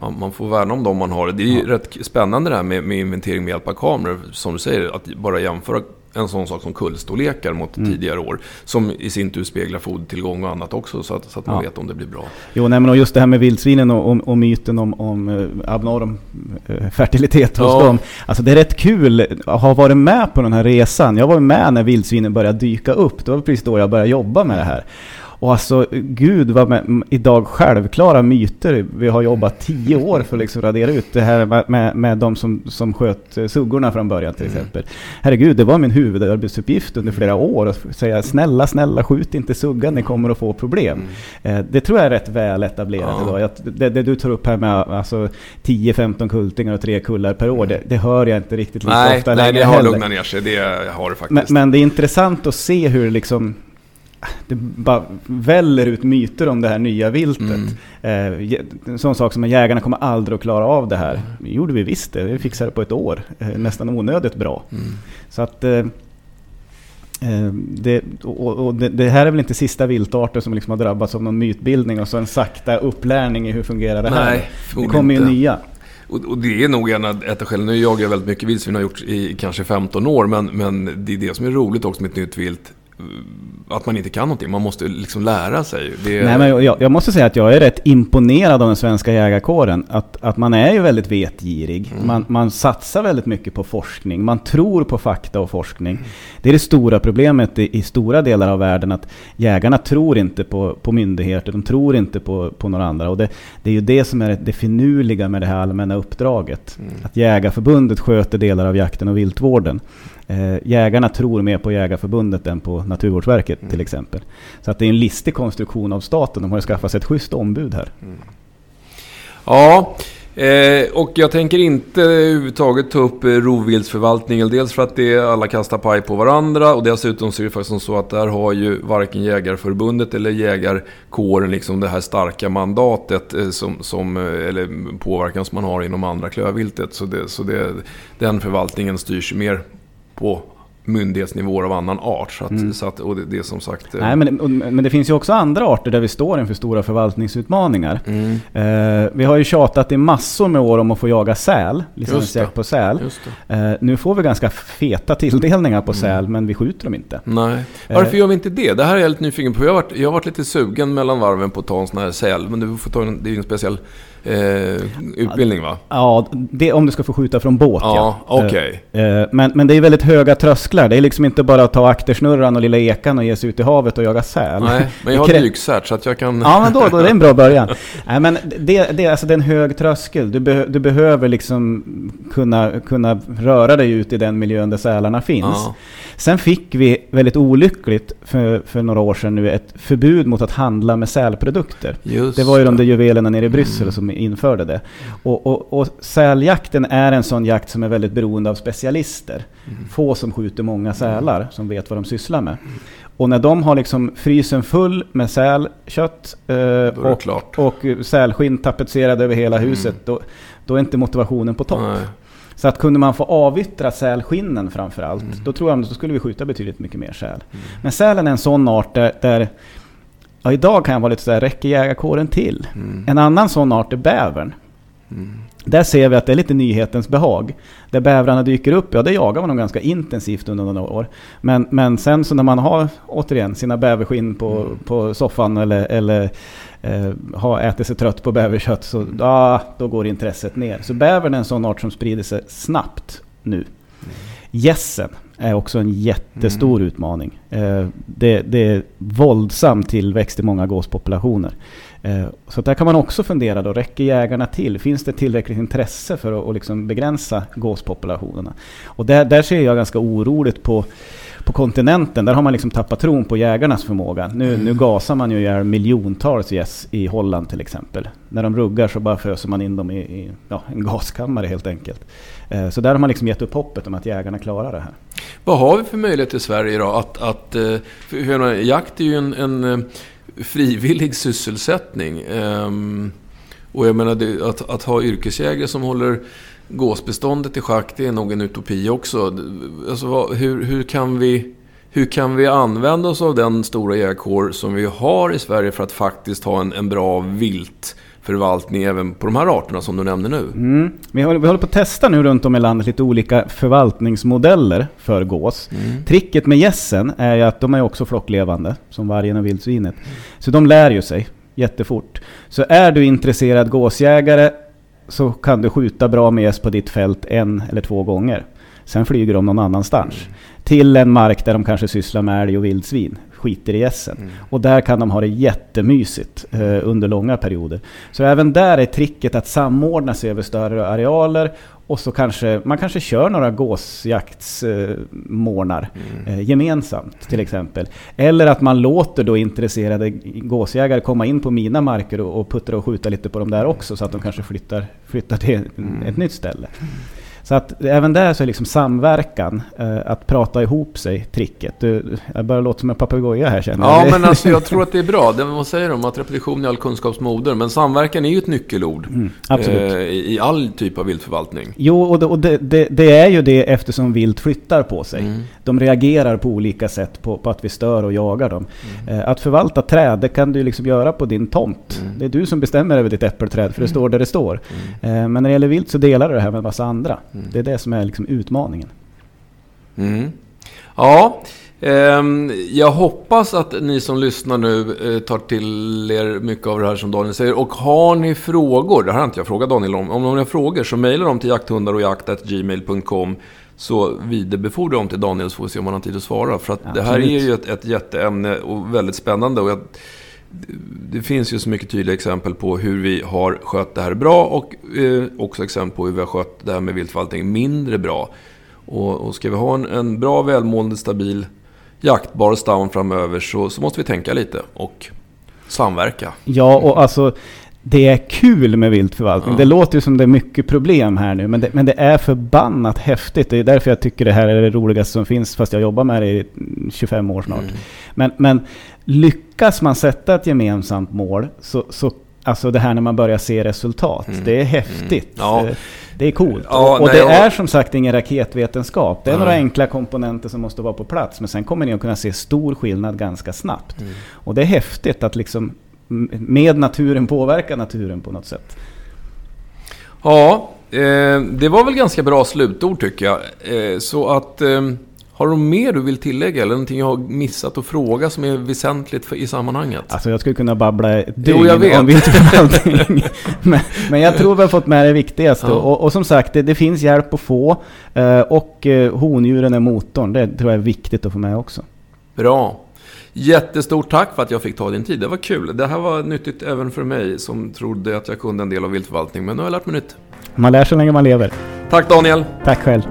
man, man, får värna om dem man har. Det är ja. rätt spännande det här med, med inventering med hjälp av kameror. Som du säger, att bara jämföra en sån sak som kullstorlekar mot mm. tidigare år. Som i sin tur speglar fodertillgång och annat också så att, så att man ja. vet om det blir bra. Jo, nej, men och just det här med vildsvinen och, och, och myten om, om eh, abnorm eh, fertilitet hos ja. dem. Alltså det är rätt kul att ha varit med på den här resan. Jag var med när vildsvinen började dyka upp. Det var precis då jag började jobba med det här. Och alltså, gud vad med, idag självklara myter. Vi har jobbat tio år för att liksom radera ut det här med, med, med de som, som sköt eh, suggorna från början till mm. exempel. Herregud, det var min huvudarbetsuppgift under flera år att säga snälla, snälla skjut inte suggan, ni kommer att få problem. Mm. Eh, det tror jag är rätt väl etablerat ja. idag. Det, det, du tar upp här med alltså, 10-15 kultingar och tre kullar per år, det, det hör jag inte riktigt lika nej, ofta Nej, det har lugnat ner sig. Det har det faktiskt. Men, men det är intressant att se hur liksom det bara väller ut myter om det här nya viltet. Mm. Eh, en sån sak som att jägarna kommer aldrig att klara av det här. Det gjorde vi visst det, vi fixade det på ett år. Eh, nästan onödigt bra. Mm. Så att eh, det, och, och det, det, här är väl inte sista viltarter som liksom har drabbats av någon mytbildning och så en sakta upplärning i hur fungerar det här. Nej, det kommer ju nya. Och, det är nog en av ett av skälen. Nu jagar jag väldigt mycket vildsvin, har gjort i kanske 15 år. Men, men det är det som är roligt också med ett nytt vilt att man inte kan någonting. Man måste liksom lära sig. Det... Nej, men jag, jag, måste säga att jag är rätt imponerad av den svenska jägarkåren. Att, att man är ju väldigt vetgirig. Mm. Man, man satsar väldigt mycket på forskning. Man tror på fakta och forskning. Mm. Det är det stora problemet i, i, stora delar av världen. Att jägarna tror inte på, på myndigheter. De tror inte på, på några andra. Och det, det är ju det som är det finurliga med det här allmänna uppdraget. Mm. Att Jägarförbundet sköter delar av jakten och viltvården. Eh, jägarna tror mer på Jägarförbundet än på Naturvårdsverket mm. till exempel. Så att det är en listig konstruktion av staten. De har ju skaffat sig ett schysst ombud här. Mm. Ja, eh, och jag tänker inte överhuvudtaget ta upp eh, rovviltsförvaltningen. Dels för att det alla kastar paj på varandra och dessutom så är det faktiskt så att där har ju varken Jägarförbundet eller jägarkåren liksom det här starka mandatet eh, som, som, eh, eller påverkan som man har inom andra klövviltet. Så, det, så det, den förvaltningen styrs mer på myndighetsnivåer av annan art. Så att, mm. så att, och det, det är som sagt... Eh, Nej, men, men det finns ju också andra arter där vi står inför stora förvaltningsutmaningar. Mm. Eh, vi har ju tjatat i massor med år om att få jaga säl, licensjakt på säl. Eh, nu får vi ganska feta tilldelningar på mm. säl, men vi skjuter dem inte. Nej. Varför eh. gör vi inte det? Det här är jag lite nyfiken på. Jag har varit, jag har varit lite sugen mellan varven på att ta en sån här säl, men du får ta en, det är ju en speciell eh, utbildning va? Ja, det, om du ska få skjuta från båt ja. ja. Okay. Eh, men, men det är väldigt höga trösklar. Det är liksom inte bara att ta aktersnurran och lilla ekan och ge sig ut i havet och jaga säl. Nej, men jag har dykcert så att jag kan... Ja, men då, då är det en bra [LAUGHS] början. Nej, men det, det, alltså, det är en hög tröskel. Du, be, du behöver liksom kunna, kunna röra dig ut i den miljön där sälarna finns. Ja. Sen fick vi väldigt olyckligt för, för några år sedan nu ett förbud mot att handla med sälprodukter. Just det var ju de där juvelerna nere i Bryssel mm. som införde det. Och, och, och säljakten är en sån jakt som är väldigt beroende av specialister. Mm. Få som skjuter många sälar som vet vad de sysslar med. Och när de har liksom frysen full med sälkött eh, och, och sälskinn tapetserade över hela mm. huset, mm. då, då är inte motivationen på topp. Nej. Så att kunde man få avyttra sälskinnen framförallt, mm. då tror jag att då skulle vi skjuta betydligt mycket mer säl. Mm. Men sälen är en sån art där, där ja, idag kan jag vara lite sådär, räcker jägarkåren till? Mm. En annan sån art är bävern. Mm. Där ser vi att det är lite nyhetens behag. Där bävrarna dyker upp, ja det jagar man dem ganska intensivt under några år. Men, men sen så när man har, återigen, sina bäverskinn på, mm. på soffan eller, eller eh, har ätit sig trött på bäverkött, så ja, då går intresset ner. Så bävern är en sån art som sprider sig snabbt nu. Mm. Gässen är också en jättestor mm. utmaning. Eh, det, det, är våldsam tillväxt i många gåspopulationer. Eh, så där kan man också fundera då, räcker jägarna till? Finns det tillräckligt intresse för att, att liksom begränsa gåspopulationerna? Och där, där ser jag ganska oroligt på på kontinenten, där har man liksom tappat tron på jägarnas förmåga. Nu, mm. nu gasar man ju ihjäl miljontals gäss i Holland till exempel. När de ruggar så bara föser man in dem i, i ja, en gaskammare helt enkelt. Eh, så där har man liksom gett upp hoppet om att jägarna klarar det här. Vad har vi för möjlighet i Sverige då? Att, att, eh, för, jakt är ju en, en eh, frivillig sysselsättning. Ehm, och jag menar, att, att ha yrkesjägare som håller gåsbeståndet i schack, det är nog en utopi också. Alltså, hur, hur, kan vi, hur kan vi använda oss av den stora jägarkår som vi har i Sverige för att faktiskt ha en, en bra viltförvaltning även på de här arterna som du nämner nu? Mm. Vi, håller, vi håller på att testa nu runt om i landet lite olika förvaltningsmodeller för gås. Mm. Tricket med gässen är ju att de är också flocklevande, som vargen och vildsvinet. Så de lär ju sig jättefort. Så är du intresserad gåsjägare så kan du skjuta bra med gäss på ditt fält en eller två gånger. Sen flyger de någon annanstans. Mm. Till en mark där de kanske sysslar med älg och vildsvin. Skiter i gässen. Mm. Och där kan de ha det jättemysigt eh, under långa perioder. Så även där är tricket att samordna sig över större arealer och så kanske man kanske kör några gåsjaktsmånar mm. eh, gemensamt till exempel. Eller att man låter då intresserade gåsjägare komma in på mina marker och, och puttra och skjuta lite på dem där också så att de kanske flyttar, flyttar till mm. ett nytt ställe. Så att även där så är liksom samverkan, eh, att prata ihop sig, tricket. Du, jag börjar låta som en papegoja här känner jag. Ja, men alltså jag [LAUGHS] tror att det är bra. Det man säger om att repetition är all kunskapsmoder. Men samverkan är ju ett nyckelord mm. Eh, i all typ av viltförvaltning. Jo, och, det, och det, det, är ju det eftersom vilt flyttar på sig. Mm. De reagerar på olika sätt på, på, att vi stör och jagar dem. Mm. Eh, att förvalta träd, det kan du liksom göra på din tomt. Mm. Det är du som bestämmer över ditt äppelträd, för det mm. står där det står. Mm. Eh, men när det gäller vilt så delar du det här med en massa andra. Mm. Det är det som är liksom utmaningen. Mm. Ja, eh, jag hoppas att ni som lyssnar nu eh, tar till er mycket av det här som Daniel säger. Och har ni frågor, det här har inte jag frågat Daniel om. Om ni har frågor så mejla dem till jakthundar och jakt.gmail.com så vidarebefordra dem till Daniel så får vi se om han har tid att svara. För att ja, det här är ju ett, ett jätteämne och väldigt spännande. Och jag, det finns ju så mycket tydliga exempel på hur vi har skött det här bra och eh, också exempel på hur vi har skött det här med viltförvaltning mindre bra. Och, och ska vi ha en, en bra, välmående, stabil, jaktbar stam framöver så, så måste vi tänka lite och samverka. Ja, och alltså det är kul med viltförvaltning. Ja. Det låter ju som det är mycket problem här nu, men det, men det är förbannat häftigt. Det är därför jag tycker det här är det roligaste som finns, fast jag jobbar med det i 25 år snart. Mm. Men, men lyckas man sätta ett gemensamt mål, så, så alltså det här när man börjar se resultat, mm. det är häftigt. Mm. Ja. Det är coolt. Ja, och, och nej, det är som sagt ingen raketvetenskap. Det är några enkla komponenter som måste vara på plats. Men sen kommer ni att kunna se stor skillnad ganska snabbt. Mm. Och det är häftigt att liksom med naturen påverka naturen på något sätt. Ja, eh, det var väl ganska bra slutord tycker jag. Eh, så att... Eh, har du mer du vill tillägga eller någonting jag har missat att fråga som är väsentligt för, i sammanhanget? Alltså jag skulle kunna babbla ett dygn jo, jag vet. om viltförvaltning. [LAUGHS] men, men jag tror vi har fått med det viktigaste. Ja. Och, och, som sagt, det, det, finns hjälp att få. Och hondjuren är motorn. Det tror jag är viktigt att få med också. Bra. Jättestort tack för att jag fick ta din tid. Det var kul. Det här var nyttigt även för mig som trodde att jag kunde en del av viltförvaltning. Men nu har jag lärt mig nytt. Man lär sig så länge man lever. Tack Daniel. Tack själv.